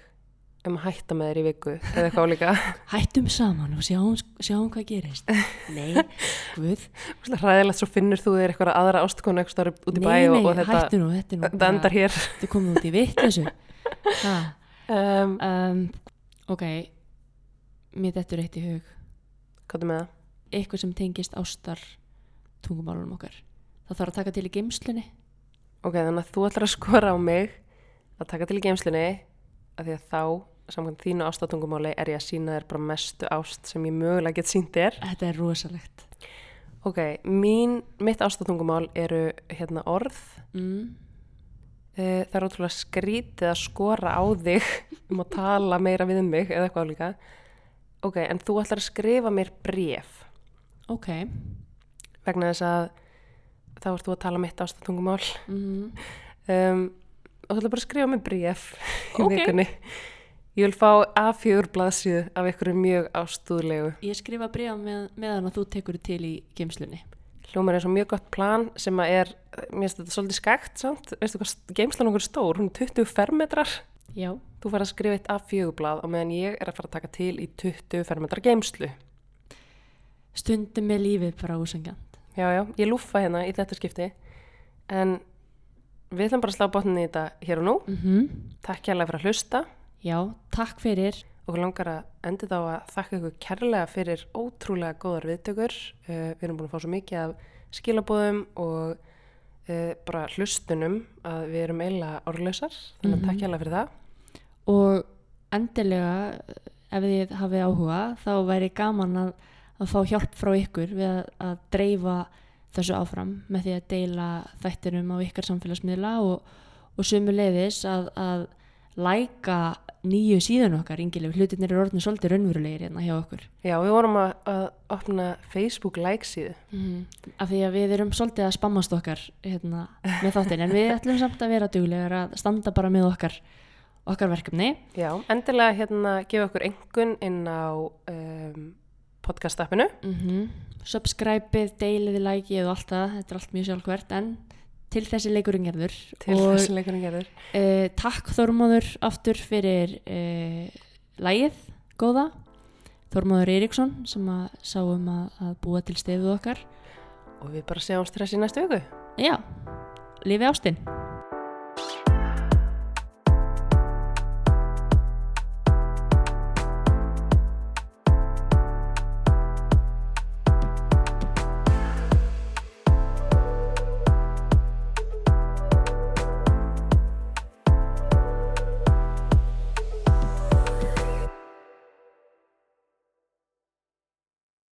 um að hætta með þér í viku eða eitthvað líka. <laughs> Hættum saman og sjáum, sjáum hvað gerist. Nei, <laughs> guð. Ræðilegt svo finnur þú þér eitthvað aðra ástkonu eitthvað út í bæ nei, og, nei, og þetta, nú, þetta er nú þetta endar hér. Þetta er komið út í vitt Um, um, ok, mér dettur eitt í hug. hvað er með það? Eitthvað sem tengist ástar tungumálunum okkar. Það þarf að taka til í geimslunni. Ok, þannig að þú ætlar að skora á mig að taka til í geimslunni af því að þá, samkvæmt þínu ástatungumáli, er ég að sína þér bara mestu ást sem ég mögulega get sínt þér. Þetta er rosalegt. Ok, mín, mitt ástatungumál eru hérna orð. Mm. Eh, Það er ótrúlega skrítið að skora á þig um að tala meira við mig eða eitthvað líka. Ok, en þú ætlar að skrifa mér bref Ok. vegna þess að þá ert þú að tala mitt ástatungumál. Mm. Um, og þú ætlar bara að skrifa mér bref í Ok. vikunni. Ég vil fá A4 blaðsíðu af einhverju mjög ástúðlegu. Ég skrifa bregða með, meðan að þú tekur til í geimslunni. Hljómar er svo mjög gott plan sem að er, mér finnst þetta svolítið skægt samt, veistu hvað geimslan okkur stór, hún er 20 fermetrar. Já. Þú fær að skrifa eitt A4 blað og meðan ég er að fara að taka til í 20 fermetrar geimslu. Stundum með lífið bara úsengjant. Já, já, ég lúffa hérna í þetta skipti en við ætlum bara að slá botnin í þetta hér og nú. Mm Takk fyrir að hlusta. Já, takk fyrir. Okkur langar að endi þá að þakka ykkur kærlega fyrir ótrúlega góðar viðtökur. Uh, við erum búin að fá svo mikið af skilabóðum og uh, bara hlustunum að við erum eiginlega orðlausar. Þannig að Mhm. takk hérlega fyrir það. Og endilega, ef þið hafið áhuga, þá væri gaman að, að fá hjálp frá ykkur við að, að dreifa þessu áfram með því að deila þættinum á ykkar samfélagsmiðla og, og sumu leiðis að, að læka nýju síðan okkar, yngileg, hlutinir eru orðinu svolítið raunverulegir hérna hjá okkur. Já, við vorum að, að opna Facebook like síðu. Mm. Af því að við erum svolítið að spammast okkar hérna, með þáttin, en við ætlum samt að vera duglegar að standa bara með okkar, okkar verkefni. Já, endilega hérna gefa okkur engun inn á um, podcast-appinu. Mm Subscribeið, deiliði, likeið og allt það, þetta er allt mjög sjálfkvært, en til þessi leikurinn gerður. Til og þessi leikurinn gerður. uh, takk Þormóður aftur fyrir uh, lægið, góða. Þormóður Eiríksson sem að sáum að, að búa til stefið okkar. Og við bara sjáum stress í næstu viku. Já, lifi ástinn.